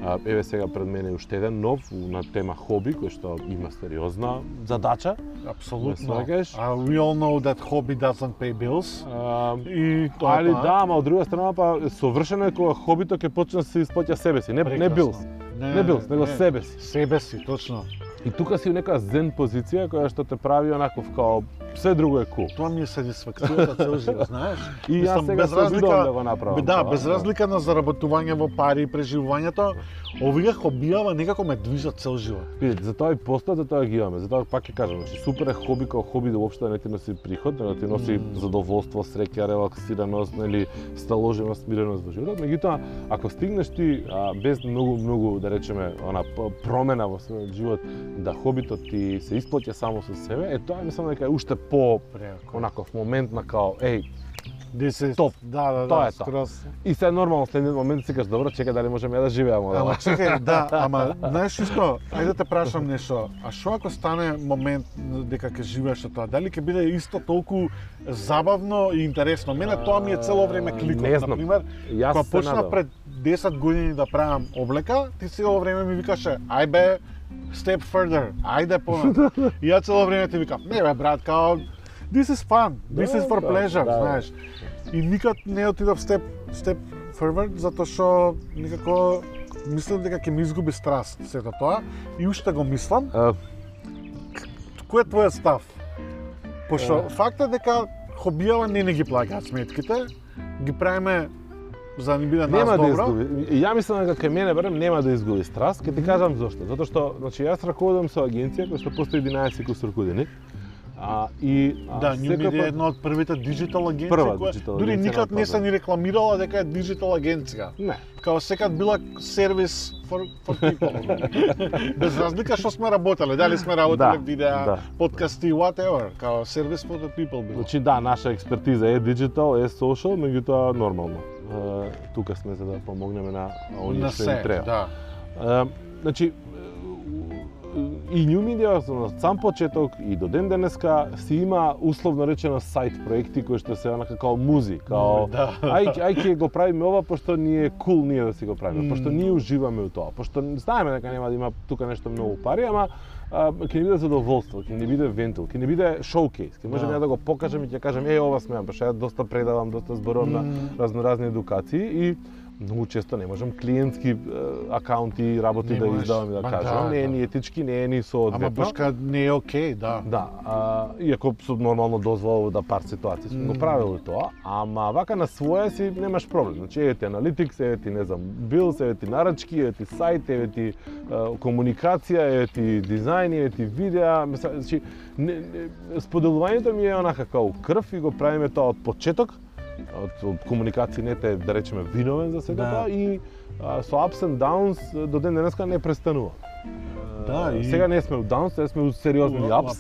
Speaker 2: А, еве сега пред мене уште еден нов на тема хоби кој што има сериозна задача.
Speaker 1: Апсолутно. А we all know that hobby doesn't pay bills.
Speaker 2: А,
Speaker 1: И тоа
Speaker 2: Али
Speaker 1: тоа.
Speaker 2: да, ама од друга страна па совршено е кога хобито ќе почне да се исплаќа себе си, не не
Speaker 1: Прекрасно.
Speaker 2: билс. Не билс, него себе си.
Speaker 1: Себе си, точно.
Speaker 2: И тука си у нека зен позиција која што те прави онаков као све друго е кул.
Speaker 1: Тоа ми е сатисфакцијата цел живот, знаеш?
Speaker 2: И јас сега
Speaker 1: без
Speaker 2: се
Speaker 1: разлика-
Speaker 2: да го направам.
Speaker 1: Да, без разлика на заработување во пари и преживувањето, овие хобијава некако ме движат цел живот.
Speaker 2: Видите, за тоа и постојат, за тоа ги имаме. За тоа пак ќе кажам, значи супер е хоби као хоби да уопште не ти носи приход, но да ти носи
Speaker 1: Мм.
Speaker 2: задоволство, среќа, релаксираност, нели, сталоженост, смиреност во животот. Меѓутоа, ако стигнеш ти а, без многу многу да речеме она промена во својот живот, да хобито ти се исплаќа само со себе, е тоа мислам дека е уште по
Speaker 1: Преако.
Speaker 2: онаков момент на као, еј,
Speaker 1: This is...
Speaker 2: Топ.
Speaker 1: Да, да,
Speaker 2: Тоа
Speaker 1: да,
Speaker 2: е тоа.
Speaker 1: скроз.
Speaker 2: и се нормално следниот момент си кажеш, добро, чекај дали можеме ја да живееме од
Speaker 1: Ама
Speaker 2: ова.
Speaker 1: чекај, да, ама знаеш што, ајде да те прашам нешто. А што ако стане момент дека ќе живееш од тоа? Дали ќе биде исто толку забавно и интересно? Мене тоа ми е цело време кликот.
Speaker 2: Не знам.
Speaker 1: Например,
Speaker 2: Јас
Speaker 1: кога почна
Speaker 2: надевам.
Speaker 1: пред 10 години да правам облека, ти цело време ми викаше, ај бе, step further, ајде понатаму. И ја цело време ти викам, не бе брат, као this is fun, this
Speaker 2: Да,
Speaker 1: is for
Speaker 2: да,
Speaker 1: pleasure,
Speaker 2: да, да.
Speaker 1: знаеш. И никад не отидов step step further затоа што никако мислам дека ќе ми изгуби страст сето тоа и уште го мислам.
Speaker 2: А,
Speaker 1: Кој е твојот став? Пошто
Speaker 2: Е.
Speaker 1: факт е дека хобијава не не ги плаќаат сметките, ги правиме за да ни биде нас
Speaker 2: Нема да
Speaker 1: добро.
Speaker 2: изгуби. Ја мислам дека кај мене барем нема да изгуби страст, ќе ти кажам зошто. Затоа што значи јас раководам со агенција која што постои 11 кусур години. А, и а,
Speaker 1: Да, New е една од првите диджитал агенции
Speaker 2: Прва
Speaker 1: која
Speaker 2: диджитал
Speaker 1: дури
Speaker 2: агенција
Speaker 1: никад не се ни рекламирала дека е диджитал агенција.
Speaker 2: Не.
Speaker 1: Као секад била сервис for, for people. Без разлика што сме работеле, дали сме работеле
Speaker 2: Да,
Speaker 1: видеа,
Speaker 2: да.
Speaker 1: подкасти, whatever, као сервис for the people било.
Speaker 2: Значи да, наша експертиза е диджитал, е social, меѓутоа нормално. Тука сме за да помогнеме на оние што им треба.
Speaker 1: да.
Speaker 2: Значи, и New Media од сам почеток и до ден денеска си има условно речено сайт проекти кои што се онака као музи, као
Speaker 1: Да.
Speaker 2: ај ај ќе го правиме ова пошто ни е кул ние да си го правиме,
Speaker 1: Мм.
Speaker 2: пошто ние уживаме у тоа, пошто знаеме дека нема да има тука нешто многу пари, ама ќе ни биде задоволство, ќе ни биде вентил, ќе ни биде шоукейс, ќе можеме
Speaker 1: Да.
Speaker 2: да. да го покажеме и ќе кажеме е ова сме, пошто ја доста предавам, доста зборувам на
Speaker 1: Мм.
Speaker 2: разноразни едукации и многу често не можам клиентски акаунти и работи
Speaker 1: Не
Speaker 2: да
Speaker 1: можеш.
Speaker 2: издавам и да кажам,
Speaker 1: да,
Speaker 2: не е
Speaker 1: да.
Speaker 2: ни етички, не е ни
Speaker 1: Ама
Speaker 2: соодветно.
Speaker 1: баш кад не е окей, да.
Speaker 2: Да, а, иако со нормално дозвола да пар ситуации сме го
Speaker 1: Мм.
Speaker 2: правили тоа, ама вака на своја си немаш проблем. Значи, еве ти аналитикс, еве ти, не знам, билс, еве ти нарачки, еве ти сајт, еве ти комуникација, еве ти дизајн, еве ти видеа, значи, не, не, споделувањето ми е онака као крв и го правиме тоа од почеток, од, од комуникација не те, да речеме, виновен за сето
Speaker 1: Да.
Speaker 2: тоа и а, со ups and downs до ден денеска не престанува.
Speaker 1: Да, и-
Speaker 2: Сега не сме у даунс, сега сме у сериозни апс.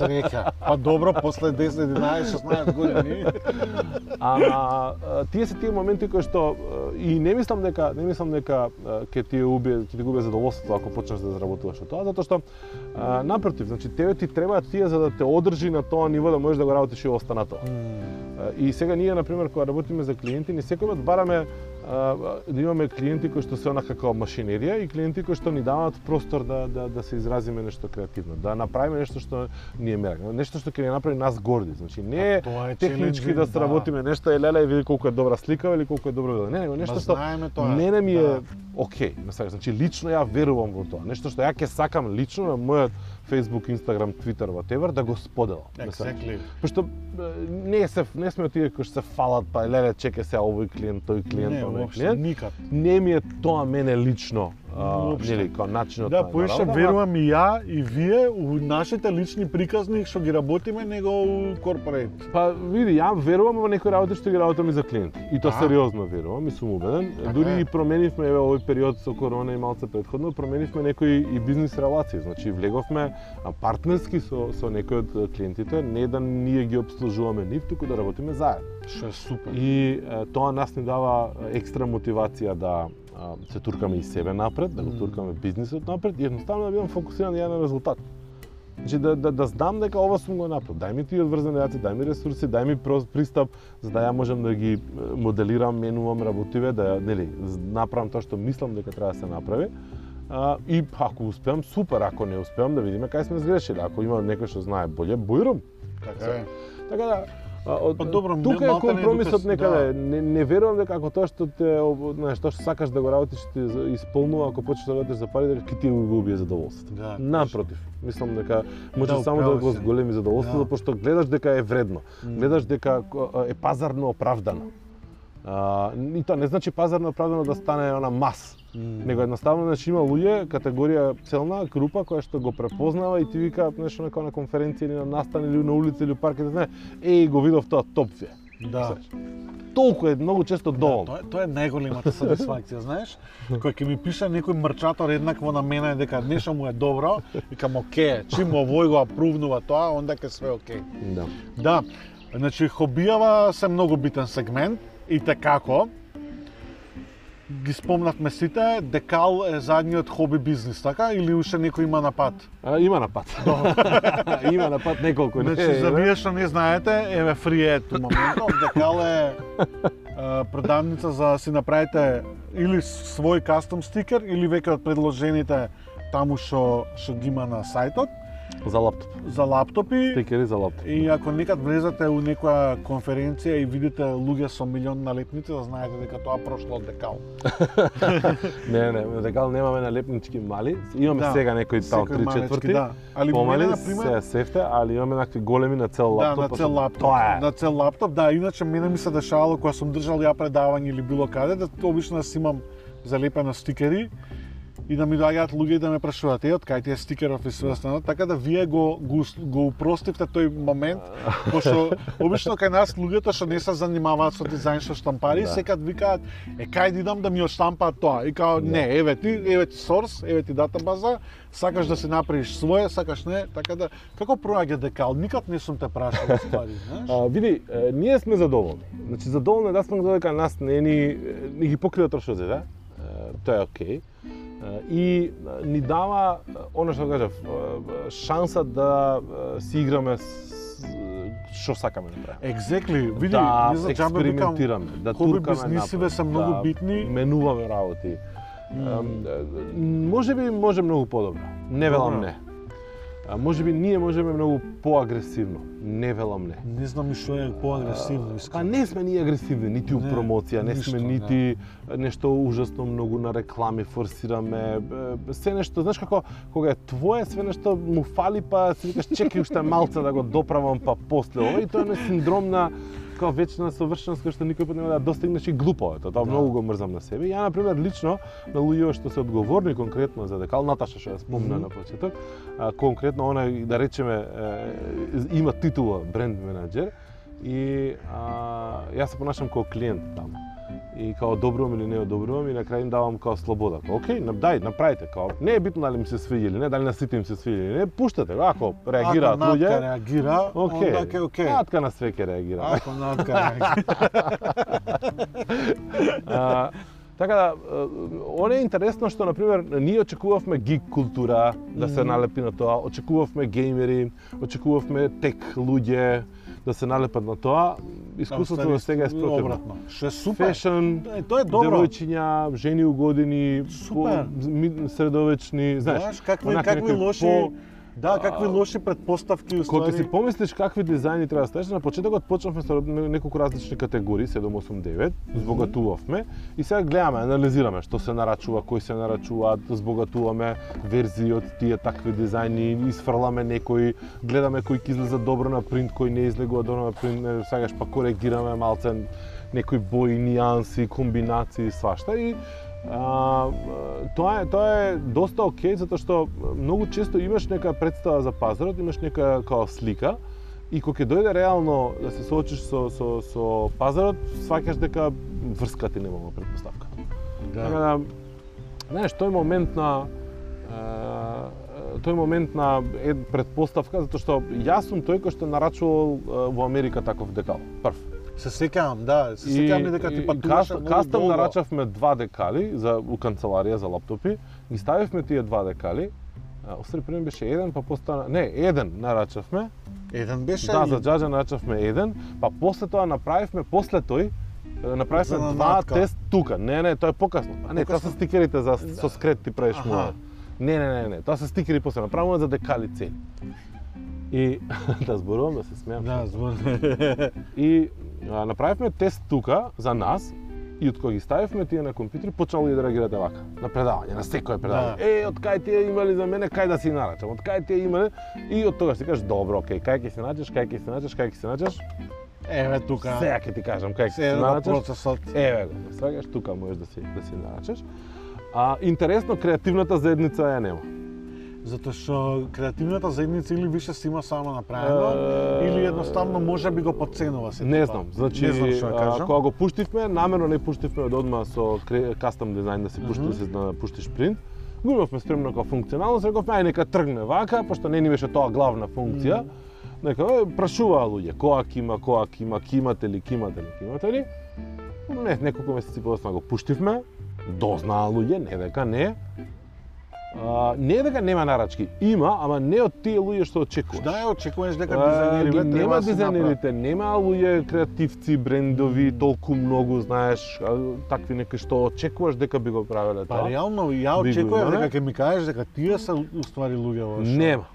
Speaker 1: Среќа. Па добро, после 10, 11, 16 години.
Speaker 2: Ама а, тие се тие моменти кои што и не мислам дека не мислам дека ќе ти убие ќе ти губе задоволството ако почнеш да заработуваш тоа, затоа што а, напротив, значи тебе ти требаат тие за да те одржи на тоа ниво да можеш да го работиш и останато. И сега ние на пример кога работиме за клиенти, ни секој пат бараме да имаме клиенти кои што се онака како машинерија и клиенти кои што ни даваат простор да да да се изразиме нешто креативно, да направиме нешто што ни е мерак, нешто што ќе ни направи нас горди. Значи не е технички да сработиме нешто е леле и види колку е добра слика или колку е добро видео. Не, него нешто што
Speaker 1: тоа.
Speaker 2: мене ми е
Speaker 1: Да.
Speaker 2: окей, сакаш. Значи лично ја верувам во тоа. Нешто што ја ќе сакам лично на мојот Facebook, Instagram, Twitter, whatever, да го споделам. сакаш.
Speaker 1: Exactly.
Speaker 2: Пошто е, не се не сме тие кои што се фалат па леле чеке се овој клиент, тој клиент,
Speaker 1: Не,
Speaker 2: овој клиент.
Speaker 1: никад.
Speaker 2: Не ми е тоа мене лично. Нели, као начинот
Speaker 1: Да,
Speaker 2: на-
Speaker 1: поише верувам и ја и вие у нашите лични приказни што ги работиме него у корпорейт.
Speaker 2: Па види, ја верувам во некои работи што ги работам и за клиенти. И тоа сериозно верувам и сум убеден.
Speaker 1: Така
Speaker 2: Дури и променивме еве овој период со корона и малце претходно, променивме некои и бизнис релации. Значи влеговме партнерски со со некои од клиентите, не да ние ги обслужуваме нив, туку да работиме заедно.
Speaker 1: Што е супер.
Speaker 2: И е, тоа нас ни дава екстра мотивација да се туркаме и себе напред, да го туркаме бизнисот напред и едноставно да бидам фокусиран ја на резултат. Значи да, да, да знам дека ова сум го направил. Дај ми тие одврзани раци, дај ми ресурси, дај ми прос- пристап за да ја можам да ги моделирам, менувам работиве, да нели, направам тоа што мислам дека треба да се направи. А, и ако успеам, супер, ако не успеам да видиме кај сме сгрешили. Ако има некој што знае боле, бујрум.
Speaker 1: Така е.
Speaker 2: Така да, од,
Speaker 1: Па добро,
Speaker 2: тука е
Speaker 1: не
Speaker 2: компромисот некаде.
Speaker 1: да.
Speaker 2: Не, не верувам дека ако тоа што те, знаеш, тоа што сакаш да го работиш ти исполнува, ако почнеш да работиш за пари, дека ќе ти го убие задоволството.
Speaker 1: Да.
Speaker 2: Напротив, мислам дека може
Speaker 1: Да,
Speaker 2: само да го зголеми задоволството,
Speaker 1: Да.
Speaker 2: пошто гледаш дека е вредно. Гледаш дека е пазарно оправдано. А, и тоа не значи пазарно оправдано да стане она мас,
Speaker 1: М.
Speaker 2: него едноставно значи има луѓе категорија целна група која што го препознава и ти вика нешто на на конференција или на настан или на улица или у парк и да знае еј го видов тоа топ вие.
Speaker 1: Да.
Speaker 2: Толку е многу често доволно.
Speaker 1: Тоа, е- тоа е најголемата сатисфакција, знаеш? Кој ќе ми пише некој мрчатор еднакво на мене дека нешто му е добро, викам оке, чим овој го апрувнува тоа, онда ќе све оке.
Speaker 2: Да.
Speaker 1: Да, значи хобијава се многу битен сегмент и те како ги спомнавме сите, Декал е задниот хоби бизнис, така? Или уште некој има на пат?
Speaker 2: А, има напад. има напад неколку. не,
Speaker 1: Значи, за
Speaker 2: еве.
Speaker 1: вие што не знаете, еве фри е ту моментов, Декал е продавница за да си направите или свој кастом стикер или веќе од предложените таму што што ги има на сајтот
Speaker 2: За лаптоп.
Speaker 1: за лаптопи.
Speaker 2: Стикери за лаптоп.
Speaker 1: И ако некад влезете у некоја конференција и видите луѓе со милион налепници, да знаете дека тоа прошло од Декал.
Speaker 2: Не, не, декал немаме налепнички мали. Имаме
Speaker 1: Да,
Speaker 2: сега некои 3
Speaker 1: малечки,
Speaker 2: четврти.
Speaker 1: Да. Али
Speaker 2: Помали
Speaker 1: мене, например,
Speaker 2: се сефте, али имаме накви големи на цел
Speaker 1: Да,
Speaker 2: лаптоп.
Speaker 1: на
Speaker 2: па
Speaker 1: цел лаптоп.
Speaker 2: Тоа е.
Speaker 1: На цел лаптоп, да. Иначе мене ми се дешавало кога сум држал ја предавање или било каде, да обично да си имам залепено стикери и да ми доаѓаат луѓе и да ме прашуваат, е, од кај ти е стикеров и све така да вие го, го, го упростивте тој момент, пошто обично кај нас луѓето што не се занимаваат со дизајн со штампари,
Speaker 2: Да.
Speaker 1: секад викаат, е, кај да идам да ми отштампаат тоа? И као,
Speaker 2: Да.
Speaker 1: не, еве ти, еве ти сорс, еве ти датабаза, сакаш да си направиш своје, сакаш не, така да, како проаѓа декал? Никад не сум те прашал ствари, знаеш?
Speaker 2: А, види, ние сме задоволни. Значи задоволни да сме дека нас не ни ни ги покрива трошоците. Е, Тоа е окей. Е, И ни дава она што кажав, шанса да си играме што сакаме да правиме.
Speaker 1: Exactly. Види,
Speaker 2: да
Speaker 1: за џабе
Speaker 2: експериментираме, да туркаме
Speaker 1: бизнисиве се многу
Speaker 2: да
Speaker 1: битни.
Speaker 2: Менуваме работи. Е, Може би може многу подобро. Не велам не. А може би ние можеме многу поагресивно. Не велам не.
Speaker 1: Не знам и што е поагресивно,
Speaker 2: Па не сме ние агресивни, нити у
Speaker 1: Не,
Speaker 2: промоција, не сме нити нешто ужасно многу на реклами форсираме. Се нешто, знаеш како кога е твое, све нешто му фали па си викаш чекај уште малце да го доправам па после ова и тоа е синдром на како вечна совршеност која што никој пат нема да достигнеш и глупо е тоа.
Speaker 1: Да.
Speaker 2: многу го мрзам на себе. Ја на пример лично на луѓе што се одговорни конкретно за декал Наташа што ја спомна
Speaker 1: Мгм.
Speaker 2: на почеток, а, конкретно она да речеме е, има титула бренд менаџер и а, јас се понашам како клиент таму. И као одобрувам или не одобрувам и на крај им давам као слобода. Као, окей, дај, направите. Као, не е битно дали ми се свиѓа или не, дали на сите им се свиѓа или не, пуштате го. Ако реагираат
Speaker 1: Ако
Speaker 2: луѓе,
Speaker 1: натка реагира,
Speaker 2: окей.
Speaker 1: онда ке окей.
Speaker 2: Натка на све ќе реагира.
Speaker 1: Ако натка реагира.
Speaker 2: А, така да, оне е интересно што, например, ние очекувавме гик култура да се налепи на тоа, очекувавме геймери, очекувавме тек луѓе, да да се налепат на тоа, искуството до сега е спротивно.
Speaker 1: Обратно. Што е супер.
Speaker 2: Фешн,
Speaker 1: Е, Тоа е добро.
Speaker 2: девојчиња, жени у години,
Speaker 1: Супер.
Speaker 2: по, средовечни, знаеш,
Speaker 1: Знаеш, какви, какви лоши,
Speaker 2: по-
Speaker 1: да, какви
Speaker 2: а,
Speaker 1: лоши предпоставки
Speaker 2: Кога
Speaker 1: уствари.
Speaker 2: ќе си помислиш какви дизајни треба да ставиш, на почетокот почнавме со не- неколку различни категории, 7, 8, 9, збогатувавме. И сега гледаме, анализираме што се нарачува, кои се нарачуваат, збогатуваме верзии од тие такви дизајни, isfрламе некои, гледаме кој ќе излезе добро на принт, кој не излегува добро на принт, сакаш па коригираме малце некои бои, нијанси, комбинации, свашта. И а, тоа е тоа е доста окей затоа што многу често имаш нека представа за пазарот, имаш нека као слика и кога ќе дојде реално да се соочиш со со со пазарот, сваќаш дека врска ти нема предпоставка. Така
Speaker 1: Да.
Speaker 2: да, знаеш, тој момент на тој момент на е, предпоставка затоа што јас сум тој кој што нарачувал во Америка таков декал. Прв.
Speaker 1: Се сеќавам, да, се сеќавам дека ти патуваше
Speaker 2: каст, кастом нарачавме два декали за у канцеларија за лаптопи, ги ставивме тие два декали. Остри први беше еден, па постана не, еден нарачавме.
Speaker 1: Еден беше
Speaker 2: Да, за џаџа нарачавме еден, па после тоа направивме после тој направивме
Speaker 1: За
Speaker 2: два
Speaker 1: нанатка.
Speaker 2: тест тука. Не, не, тоа е покасно. А не, тоа се стикерите за со скрет ти правиш му. Не, не, не, не, тоа се стикери после направуваме за декали цели. И да зборувам да се смеам.
Speaker 1: Да, звон.
Speaker 2: И направивме тест тука за нас и од кога ги ставивме тие на компјутери, почнало да реагирате вака, на предавање, на секое предавање.
Speaker 1: Да.
Speaker 2: Е, од кај тие имали за мене, кај да си нарачам, од кај тие имали и од тогаш ти кажеш добро, окей, кај ќе се наđеш, кај ќе се наđеш, кај ќе се наđеш.
Speaker 1: Еве тука.
Speaker 2: Сега ќе ти кажам кај
Speaker 1: се
Speaker 2: наđеш.
Speaker 1: процесот.
Speaker 2: Еве го, сваѓаш тука можеш да си да си нарачаш. А интересно креативната заедница ја нема.
Speaker 1: Затоа што креативната заедница или више си има само направено,
Speaker 2: Е,
Speaker 1: или едноставно може би го подценува се.
Speaker 2: Не
Speaker 1: тоа.
Speaker 2: знам, значи
Speaker 1: не знам што кажам.
Speaker 2: кога го пуштивме, намерно не пуштивме од одма со кастом дизајн да се пушти да се да пуштиш принт. Го имавме спремно како функционалност, рековме ај нека тргне вака, пошто не ни беше тоа главна функција. Нека е, прашуваа луѓе, која кима, која кима, кимате ли, кимате ли, кимате ли. Не, неколку месеци подоцна го пуштивме, дознаа луѓе, не дека не. А, не дека нема нарачки, има, ама не од тие луѓе што очекуваш.
Speaker 1: Да, очекуваш дека дизајнерите
Speaker 2: нема
Speaker 1: да
Speaker 2: дизајнерите, нема луѓе креативци, брендови, толку многу, знаеш, такви неки што очекуваш дека би го правеле
Speaker 1: Па
Speaker 2: тоа.
Speaker 1: реално ја
Speaker 2: имале.
Speaker 1: дека ќе ми кажеш дека тие се уствари луѓе во.
Speaker 2: Нема.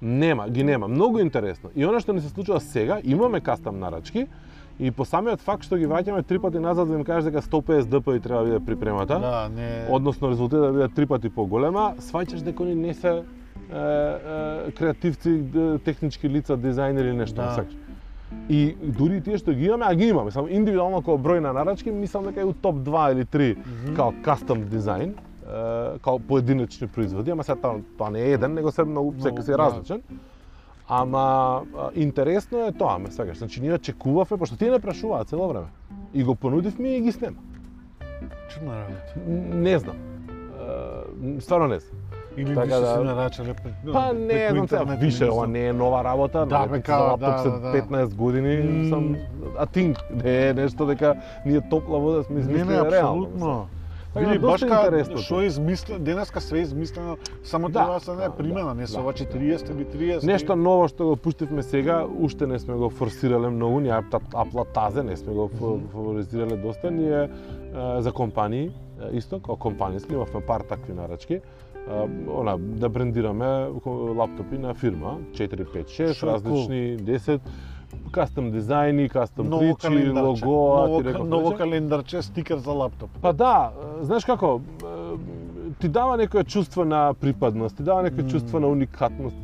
Speaker 2: Нема, ги нема. Многу интересно. И она што ни се случува сега, имаме кастам нарачки, и по самиот факт што ги враќаме три пати назад да им кажеш дека 150 дпи треба да биде припремата,
Speaker 1: Да, не.
Speaker 2: односно резултатот да биде три пати поголема, сваќаш дека они не се е, е, креативци, технички лица, дизајнери или нешто,
Speaker 1: Да.
Speaker 2: да. сакаш. И дури тие што ги имаме, а ги имаме, само индивидуално како број на нарачки, мислам дека е у топ 2 или 3
Speaker 1: Мгм.
Speaker 2: као кастом дизајн, е, као поединечни производи, ама сега тоа, тоа не е еден, него се многу, секој се
Speaker 1: да.
Speaker 2: Ама интересно е тоа, ме сакаш. Значи ние очекувавме, пошто тие не прашуваат цело време. И го понудивме и ги снема.
Speaker 1: Чудна работа.
Speaker 2: Не знам. Е, стварно не знам.
Speaker 1: Или
Speaker 2: Така да-
Speaker 1: се нарачале
Speaker 2: Па не знам сега, више
Speaker 1: не
Speaker 2: ова не е нова работа,
Speaker 1: Да, бе,
Speaker 2: за
Speaker 1: као,
Speaker 2: лаптоп
Speaker 1: да,
Speaker 2: се
Speaker 1: да, да.
Speaker 2: 15 години,
Speaker 1: М.
Speaker 2: сам а think, не е нешто дека ние топла вода сме
Speaker 1: Не,
Speaker 2: измислили
Speaker 1: не,
Speaker 2: реално.
Speaker 1: апсолутно.
Speaker 2: Да,
Speaker 1: Види,
Speaker 2: доста
Speaker 1: баш ка
Speaker 2: интересно
Speaker 1: што измислено, денеска све измислено, само
Speaker 2: Да,
Speaker 1: треба да се не
Speaker 2: да,
Speaker 1: примена,
Speaker 2: да,
Speaker 1: не се
Speaker 2: да,
Speaker 1: ова 40 или 30.
Speaker 2: Нешто ново што го пуштивме сега, уште не сме го форсирале многу, ние та- апла тазе не сме го фаворизирале доста, ние за компании исто, како компанијски, имавме пар такви нарачки. Она, да брендираме лаптопи на фирма, 4, 5, 6,
Speaker 1: Што е
Speaker 2: различни, 10, кастом дизајни, кастом
Speaker 1: ново
Speaker 2: причи,
Speaker 1: календарче, ново,
Speaker 2: ти реков
Speaker 1: ново
Speaker 2: рече.
Speaker 1: календарче, стикер за лаптоп.
Speaker 2: Па да, знаеш како, ти дава некоја чувство на припадност, ти дава некоја
Speaker 1: М.
Speaker 2: чувство на уникатност,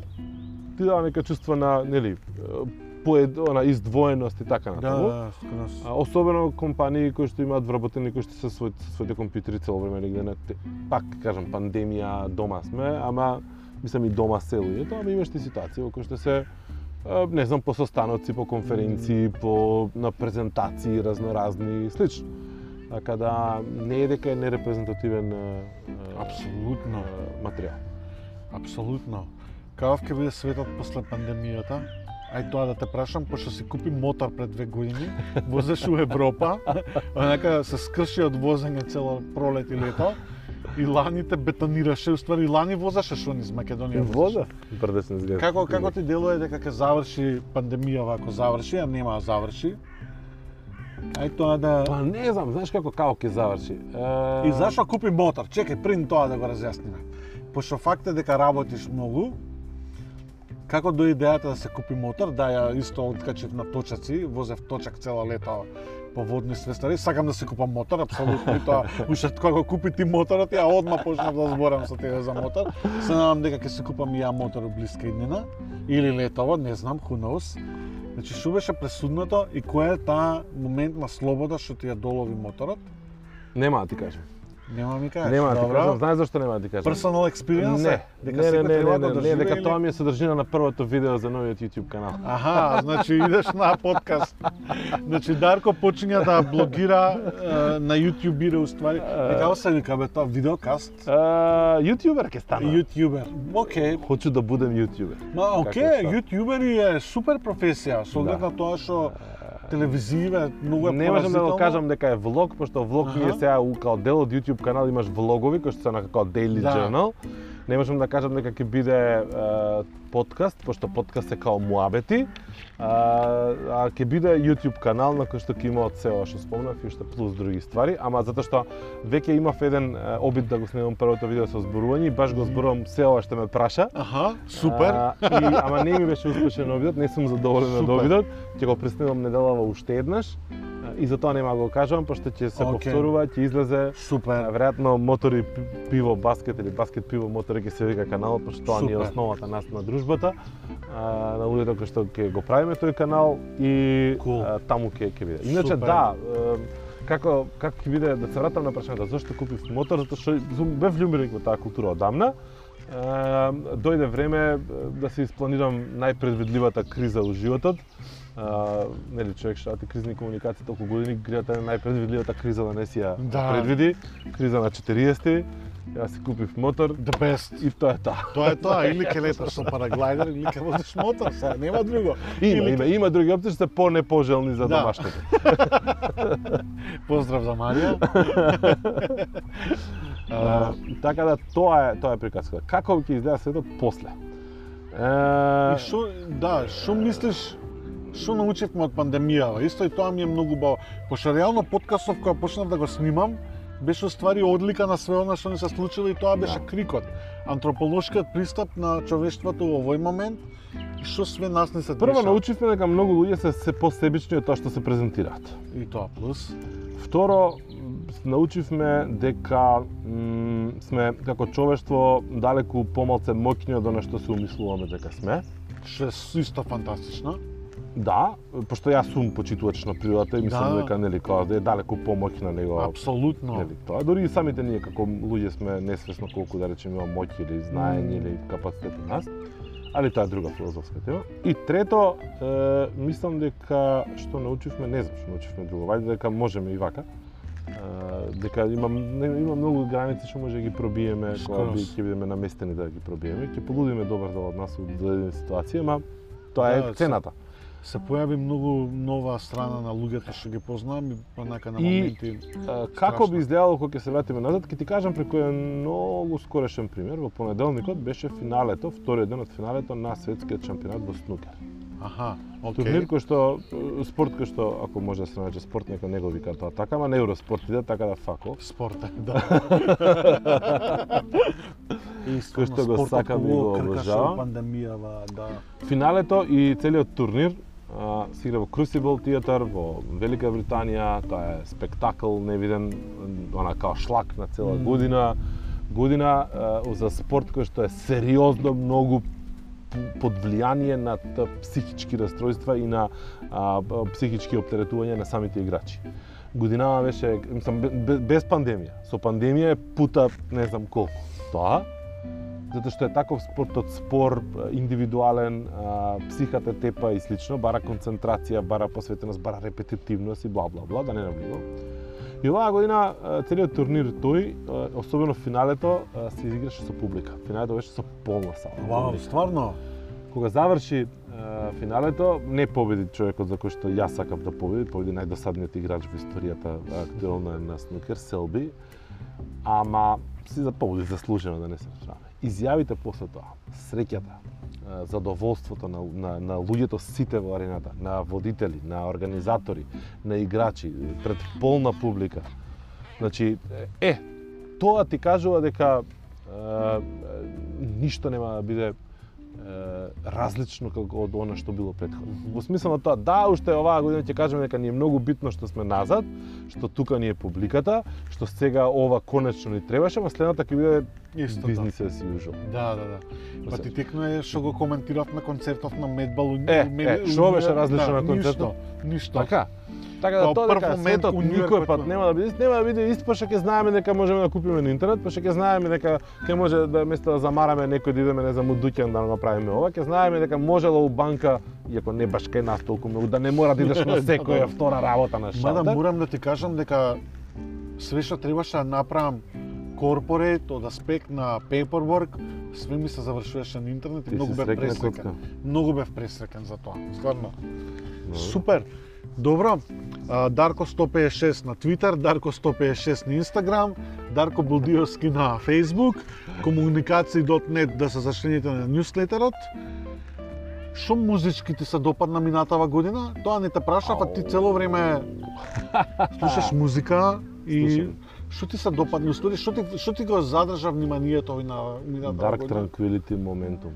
Speaker 2: ти дава некоја чувство на, нели, поед, она издвоеност и така
Speaker 1: Да,
Speaker 2: натаму.
Speaker 1: да, скрос.
Speaker 2: А, особено компании кои што имаат вработени кои што се со своите компјутери цело време негде на те, пак кажам пандемија дома сме, ама мислам и дома се луѓето, ама имаш ти ситуации во кои што се не знам по состаноци, по конференции, по на презентации разноразни и слично. Така да не е дека е нерепрезентативен
Speaker 1: Апсолутно.
Speaker 2: материјал.
Speaker 1: Апсолутно. Каков ќе биде светот после пандемијата? Ај тоа да те прашам, пошто си купи мотор пред две години, возеш у Европа, онака се скрши од возење цело пролет и лето, И лани те бетонираше, уствари лани возаше шо низ Македонија.
Speaker 2: Воза. Брдесен зглед.
Speaker 1: Како како ти делува дека ќе заврши пандемија ако заврши, а нема да заврши? Ај тоа да
Speaker 2: Па не знам, знаеш како како ќе заврши. Е...
Speaker 1: И зашо купи мотор? Чекај, пред тоа да го разјасниме. Пошто факт е дека работиш многу, како до идејата да се купи мотор, да ја исто откачив на точаци, возев точак цела лето по водни свестари, сакам да се купам мотор, апсолутно и тоа, уште кога го купи ти моторот, ја одма почнав да зборам со тебе за мотор. Се надам дека ќе се купам и ја мотор во блиска иднина, или летово, не знам, who knows. Значи, што беше пресудното и кој е таа момент на слобода што ти ја долови моторот?
Speaker 2: Нема да ти кажам.
Speaker 1: Нема да ми кажеш.
Speaker 2: Нема да ти кажам, знаеш зашто нема да ти кажам?
Speaker 1: Personal experience?
Speaker 2: Не,
Speaker 1: дека
Speaker 2: не, не, не, не,
Speaker 1: да
Speaker 2: не, не, дека тоа ми е содржина на првото видео за новиот YouTube канал.
Speaker 1: Аха, значи идеш на подкаст. Значи Дарко почиња да блогира е, на YouTube уствари. И како се вика бе тоа видеокаст?
Speaker 2: YouTuber ќе стана.
Speaker 1: Ютубер. Океј.
Speaker 2: Хочу да будем YouTuber.
Speaker 1: Ма океј,
Speaker 2: што?
Speaker 1: јутјубери е супер професија, со оглед
Speaker 2: Да.
Speaker 1: на тоа што телевизиве многу е
Speaker 2: Не можам да го кажам дека е влог, пошто влог ми е сега у- као дел од YouTube канал имаш влогови кои што се на како Daily
Speaker 1: Да.
Speaker 2: Journal. Не можам да кажам дека ќе биде е, подкаст, пошто подкаст е као муабети, а, а ќе биде YouTube канал на кој што ќе има од се ова што спомнав и уште плюс други ствари, ама затоа што веќе имав еден обид да го снимам првото видео со зборување и баш го зборувам се ова што ме праша.
Speaker 1: Аха, супер.
Speaker 2: А, и, ама не ми беше успешен обидот, не сум задоволен од обидот. Ќе го преснимам неделава уште еднаш. И затоа нема да го кажам, пошто ќе се
Speaker 1: Океј.
Speaker 2: повторува, ќе излезе
Speaker 1: Супер.
Speaker 2: веројатно мотори пи- пиво баскет или баскет пиво мотори ќе се вика каналот, пошто тоа ни е основата нас на дружбата. А, на луѓето кои што ќе го правиме тој канал и
Speaker 1: Cool.
Speaker 2: а, таму ќе ќе биде. Иначе
Speaker 1: Супер.
Speaker 2: да, како како ќе биде да се вратам на прашањето зошто купив мотор затоа што бев љубеник во таа култура одамна. Дојде време да се испланирам најпредвидливата криза у животот. А, нели човек што кризни комуникации толку години гријата е најпредвидливата криза да не си ја
Speaker 1: Да.
Speaker 2: предвиди. Криза на 40 Јас си купив мотор
Speaker 1: The best.
Speaker 2: и тоа е тоа.
Speaker 1: Тоа е тоа, или ќе леташ со параглайдер, или ќе возиш мотор, сега нема друго.
Speaker 2: Има,
Speaker 1: Или-
Speaker 2: има, има други опции што се по-непожелни за
Speaker 1: Да.
Speaker 2: домашните.
Speaker 1: Поздрав за Марија.
Speaker 2: А, така да тоа е тоа е приказката. Како ќе изгледа светот после?
Speaker 1: И
Speaker 2: Е,
Speaker 1: шо, да, шо мислиш, шо научивме од пандемијава? Исто и тоа ми е многу баво. Пошто реално подкастов која почнав да го снимам, беше ствари одлика на све она што ни се случило и тоа беше
Speaker 2: Да.
Speaker 1: крикот. Антропологскиот пристап на човештвото во овој момент што све нас не се
Speaker 2: прво
Speaker 1: деша.
Speaker 2: научивме дека многу луѓе се се посебични од тоа што се презентираат.
Speaker 1: И тоа плюс.
Speaker 2: Второ, научивме дека м, сме како човештво далеку помалце моќни од она што се умислуваме дека сме.
Speaker 1: Што е исто фантастично.
Speaker 2: Да, пошто јас сум почитувач на природата и мислам
Speaker 1: Да.
Speaker 2: дека нели кога е далеку помоќна него
Speaker 1: Апсолутно.
Speaker 2: Нели, тоа дори и самите ние како луѓе сме несвесно колку да речеме има моќ или знаење или капацитет у нас. Али тоа е друга филозофска тема. И трето, е, мислам дека што научивме, не знам што научивме друго, вајде дека можеме и вака. Е, дека има не- има многу граници што може да ги пробиеме кога би ќе бидеме наместени да ги пробиеме. Ќе полудиме добар дел од нас од дадена ситуација, ама тоа е
Speaker 1: Да, се-
Speaker 2: цената.
Speaker 1: Се појави многу нова страна на луѓето што ги познавам и понака на
Speaker 2: И-
Speaker 1: моменти.
Speaker 2: А, Како би изгледало кога ќе се вратиме назад, ќе ти кажам преку еден многу скорешен пример. Во понеделникот беше финалето, вториот ден од финалето на светскиот шампионат во снукер.
Speaker 1: Аха,
Speaker 2: Турнир
Speaker 1: окей.
Speaker 2: кој што спорт кој што ако може да се нарече спорт, нека не го вика тоа така, ама не Евроспорт иде така да фако.
Speaker 1: Спорта, да. И
Speaker 2: Кој што го сакам и го обожавам.
Speaker 1: пандемијава, да.
Speaker 2: Финалето и целиот турнир се игра во Crucible театар во Велика Британија, тоа е спектакл невиден, она као шлак на цела година. Година за спорт кој што е сериозно многу под влијание на психички расстройства и на а, психички оптеретувања на самите играчи. Годинава беше, мислам, бе- бе- без пандемија. Со пандемија е пута не знам колку. Тоа, затоа што е таков спортот спор, индивидуален, психата тепа и слично, бара концентрација, бара посветеност, бара репетитивност и бла бла бла, да не навлигам. И оваа година целиот турнир тој, особено финалето, се изиграше со публика. Финалето беше со полна сала.
Speaker 1: Вау, стварно?
Speaker 2: Кога заврши финалето, не победи човекот за кој што јас сакав да победи, победи најдосадниот играч во историјата актуелна на снукер, Селби. Ама си за поводи заслужено да не се шраме. Изјавите после тоа, среќата, задоволството на, на, на луѓето сите во арената, на водители, на организатори, на играчи, пред полна публика. Значи, е, тоа ти кажува дека е, ништо нема да биде различно како од она што било претходно. Во смисла на тоа, да, уште оваа година ќе кажеме дека ни е многу битно што сме назад, што тука ни е публиката, што сега ова конечно ни требаше, ма следната ќе биде
Speaker 1: Исто
Speaker 2: бизнис as usual.
Speaker 1: Да, да, да. Па ти текно е што го коментирав на концертот на Медбал.
Speaker 2: Е, е, што беше различно на концертот?
Speaker 1: Ништо, ништо.
Speaker 2: Така? Така да тоа дека
Speaker 1: момент
Speaker 2: светот никој пат нема да биде, нема да биде ист, па што ќе знаеме дека можеме да купиме на интернет, па што ќе знаеме дека ќе може да место да замараме некој да идеме не знам у дуќан да го направиме ова, ќе знаеме дека можело у банка, иако не баш кај нас толку многу, да не мора да идеш на секоја втора работа на
Speaker 1: Мада
Speaker 2: шалтер.
Speaker 1: морам да ти кажам дека све што требаше да направам корпорейт од аспект на paperwork, све ми се завршуваше на интернет и
Speaker 2: Ти
Speaker 1: многу бев пресреќен.
Speaker 2: коцка.
Speaker 1: Многу бев пресреќен за тоа. Стварно. Супер. Добро. Дарко 156 на Твитер, Дарко 156 на Инстаграм, Дарко Булдиовски на Фейсбук, комуникации.нет да се зачлените на ньюслетерот. Што музички ти се допадна минатава година? Тоа не те прашав, а ти цело време слушаш музика и што ти се допадна? Устори, што ти што ти го задржа вниманието овој на минатава
Speaker 2: Dark
Speaker 1: година?
Speaker 2: Tranquility Momentum.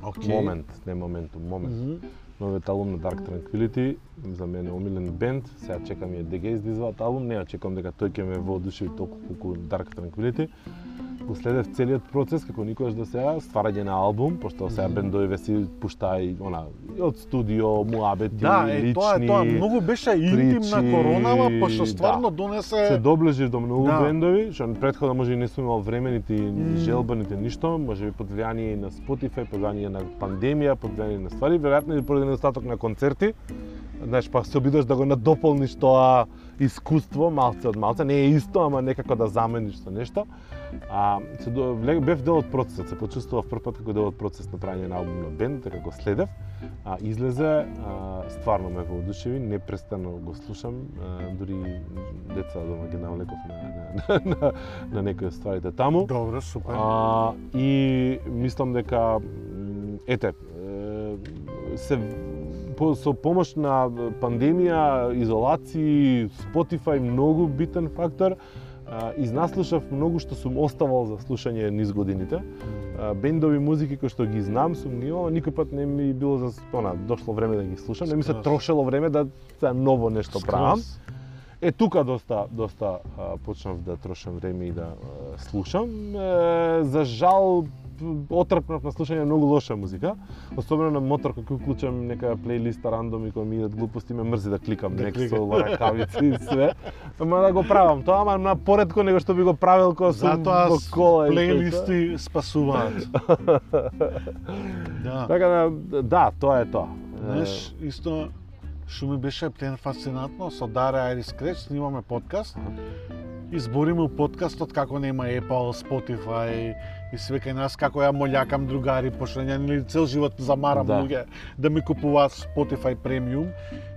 Speaker 1: Океј.
Speaker 2: Момент, не моментум, момент.
Speaker 1: Мгм.
Speaker 2: Новиот албум на Dark Tranquility, за мене омилен бенд, сега чекам и DG да изваат албум, не ја чекам дека тој ќе ме воодушеви толку колку Dark Tranquility. Го следев целиот процес како никогаш до сега, стварање на албум, пошто сега
Speaker 1: Мгм.
Speaker 2: бендовиве си пуштаа и она од студио, муабети,
Speaker 1: Да, е,
Speaker 2: лични.
Speaker 1: тоа е тоа. Многу беше интимна
Speaker 2: причи,
Speaker 1: коронава, пошто
Speaker 2: да.
Speaker 1: стварно
Speaker 2: се
Speaker 1: донесе...
Speaker 2: доближиш до многу
Speaker 1: Да.
Speaker 2: бендови, што предходно може и не сум имал време нити
Speaker 1: Мм.
Speaker 2: желба нити ништо, може би под влијание на Spotify, под влијание на пандемија, под влијание на ствари, веројатно и поради недостаток на концерти. Знаеш, па се обидаш да го надополниш тоа искуство малце од малце, не е исто, ама некако да замениш со нешто. А, се бев дел од процесот, се почувствував прв пат како дел од процес на правење на албум на бенд, така го следев. А, излезе, а, стварно ме воодушеви, непрестано го слушам, а, дури деца дома ги навлеков на, на, на, на, на некои од стварите таму.
Speaker 1: Добро, супер.
Speaker 2: А, и мислам дека ете се по, со помош на пандемија, изолации, Spotify многу битен фактор. Изнаслушав многу што сум оставал за слушање низ годините. Бендови музики кои што ги знам сум ги имал, никој пат не ми било за она, дошло време да ги слушам, не ми се трошело време да за ново нешто правам. Е тука доста доста почнав да трошам време и да слушам. За жал отрпнав на слушање многу лоша музика, особено на мотор кога уклучам нека плейлиста рандом и кога ми идат глупости ме мрзи да кликам
Speaker 1: Да кликам.
Speaker 2: во ракавици и све. Ама да го правам тоа, ама на поредко него што би го правил кога сум
Speaker 1: Затоа
Speaker 2: во кола и
Speaker 1: плейлисти спасуваат. да.
Speaker 2: Така да, да, тоа е тоа.
Speaker 1: Знаеш, исто што ми беше плен фасцинатно, со Дара Айрис Креч снимаме подкаст. И збориме у подкастот како нема Apple, Spotify и све кај нас како ја молјакам другари, пошто ја нели цел живот замарам
Speaker 2: Да.
Speaker 1: луѓе да ми купуваат Spotify премиум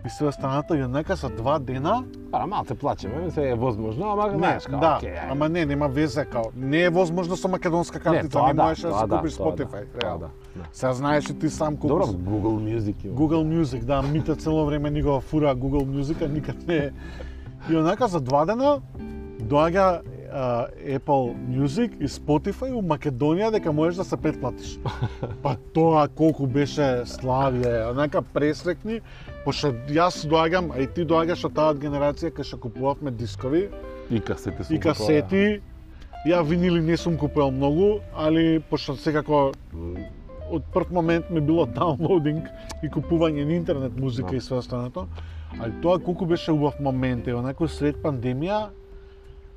Speaker 1: и све останато и однека за два дена
Speaker 2: Па, малце плачеме, се е возможно, ама
Speaker 1: Не,
Speaker 2: знаеш како,
Speaker 1: да,
Speaker 2: ајде.
Speaker 1: ама не, нема везе као. Не е возможно со македонска
Speaker 2: Не,
Speaker 1: картица,
Speaker 2: тоа
Speaker 1: не
Speaker 2: да,
Speaker 1: можеш да
Speaker 2: тоа
Speaker 1: си
Speaker 2: да,
Speaker 1: купиш
Speaker 2: тоа
Speaker 1: Spotify.
Speaker 2: да, да, да.
Speaker 1: Сега знаеш и ти сам колку
Speaker 2: Добро, Google Music има.
Speaker 1: Google Music, да, мите цело време ни го фура Google Music, а никад не е. И онака за два дена доаѓа Apple Music и Spotify у Македонија дека можеш да се претплатиш. Па тоа колку беше славје, онака пресрекни, пошто јас доаѓам, а и ти доаѓаш од таа генерација кај што купувавме дискови
Speaker 2: И касети сум
Speaker 1: и касети. Ја винили не сум купувал многу, али пошто секако од прв момент ми било даунлоудинг и купување на интернет музика
Speaker 2: Да.
Speaker 1: и све останато. Али тоа колку беше убав момент, е онако сред пандемија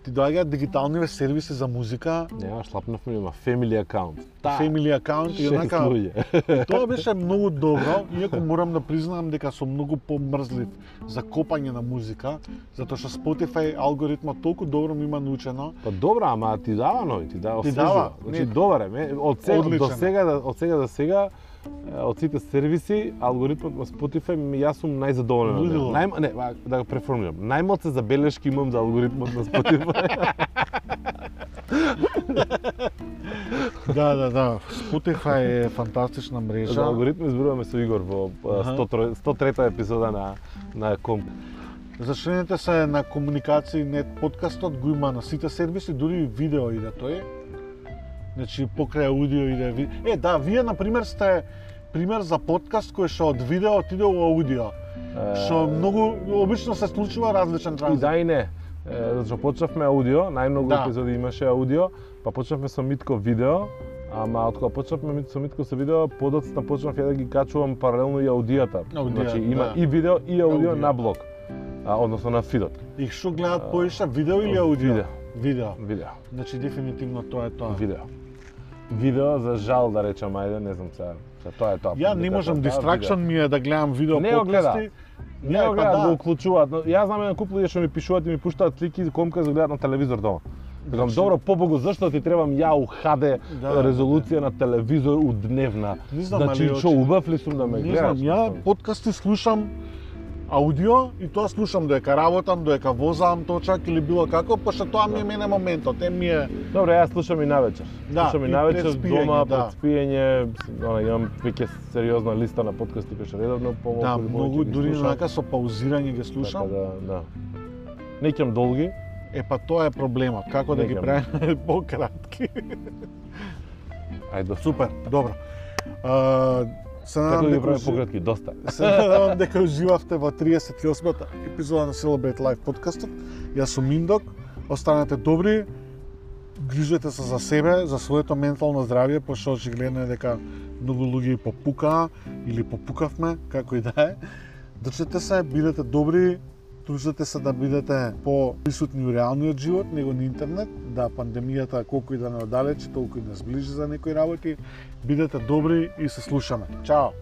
Speaker 1: ти доаѓаат дигиталниве сервиси за музика,
Speaker 2: Нема, шлапнавме, има family account. Та,
Speaker 1: family акаунт и онака. Тоа беше многу добро, иако морам да признам дека сум многу помрзлив за копање на музика, затоа што Spotify алгоритмот толку добро ми има научено.
Speaker 2: Па добро, ама ти дава нови, ти дава
Speaker 1: Ти дава,
Speaker 2: Значи добар е, од сега
Speaker 1: Одличен
Speaker 2: до сега од сега до сега од сите сервиси, алгоритмот на Spotify, јас сум најзадоволен од него.
Speaker 1: Лудило.
Speaker 2: Најм, не, да го преформулирам. Најмалце забелешки имам за алгоритмот на Spotify.
Speaker 1: да, да, да. Spotify е фантастична
Speaker 2: За
Speaker 1: мрежа.
Speaker 2: алгоритми зборуваме со Игор во а,
Speaker 1: Аха.
Speaker 2: 103 103 епизода на на Ком.
Speaker 1: Зашленете се на комуникација нет подкастот го има на сите сервиси, дури и видео иде тој. Значи покрај аудио иде ви... Е, да, вие на пример сте пример за подкаст кој што од видео отиде во аудио. Што многу обично се случува различен
Speaker 2: И
Speaker 1: транзит.
Speaker 2: да и не. Е, Затоа што почнавме аудио, најмногу
Speaker 1: Да.
Speaker 2: епизоди имаше аудио, па почнавме со Митко видео, ама од кога почнавме со Митко со видео, подоцна почнав ја да ги качувам паралелно и аудијата.
Speaker 1: Аудио,
Speaker 2: значи има
Speaker 1: да.
Speaker 2: и видео и аудио
Speaker 1: Аудио.
Speaker 2: на блог. А, односно на фидот.
Speaker 1: И што гледат поише, видео или аудио?
Speaker 2: Видео.
Speaker 1: Видео.
Speaker 2: Видео.
Speaker 1: Значи дефинитивно тоа е тоа.
Speaker 2: Видео. Видео за жал да речам, ајде, не знам сега. Се тоа е тоа.
Speaker 1: Ја не можам, дистракшн ми е да гледам видео
Speaker 2: Не го гледа.
Speaker 1: подкасти.
Speaker 2: Не
Speaker 1: Не,
Speaker 2: го
Speaker 1: па
Speaker 2: гледат,
Speaker 1: да.
Speaker 2: го уклучуваат. Јас знам еден куп луѓе што ми пишуваат и ми пуштаат слики комка за гледат на телевизор дома. Викам,
Speaker 1: Значи-
Speaker 2: добро, побогу, зашто ти требам ја у HD
Speaker 1: Да,
Speaker 2: резолуција на телевизор у дневна?
Speaker 1: Не знам,
Speaker 2: значи, што
Speaker 1: очи-
Speaker 2: убав ли сум да ме
Speaker 1: Не
Speaker 2: гледаш?
Speaker 1: знам, ја подкасти слушам аудио и тоа слушам додека работам, додека возам точак или било како, пошто тоа ми е мене моментот, е ми е
Speaker 2: Добро, јас слушам и навечер.
Speaker 1: Да,
Speaker 2: слушам и навечер дома,
Speaker 1: да.
Speaker 2: пред спиење, она имам веќе сериозна листа на подкасти кои што редовно помалку
Speaker 1: да, многу дури онака со паузирање ги
Speaker 2: Така
Speaker 1: слушам.
Speaker 2: да, да. Не ќам долги,
Speaker 1: Е па тоа е проблемот, како да
Speaker 2: Не
Speaker 1: ги правиме пократки.
Speaker 2: ајде,
Speaker 1: Супер, добро. А, се надам
Speaker 2: да
Speaker 1: дека
Speaker 2: правиме
Speaker 1: ужи-
Speaker 2: пократки, доста.
Speaker 1: Се надевам дека уживавте во 38-та епизода на Celebrate Life подкастот. Јас сум Миндок. Останете добри, грижете се за себе, за своето ментално здравје, пошто очигледно е дека многу луѓе попукаа или попукавме, како и да е. Држете се, бидете добри, трудите се да бидете по присутни во реалниот живот него на интернет, да пандемијата колку и да не одалечи, толку и да сближи за некои работи. Бидете добри и се слушаме. Чао.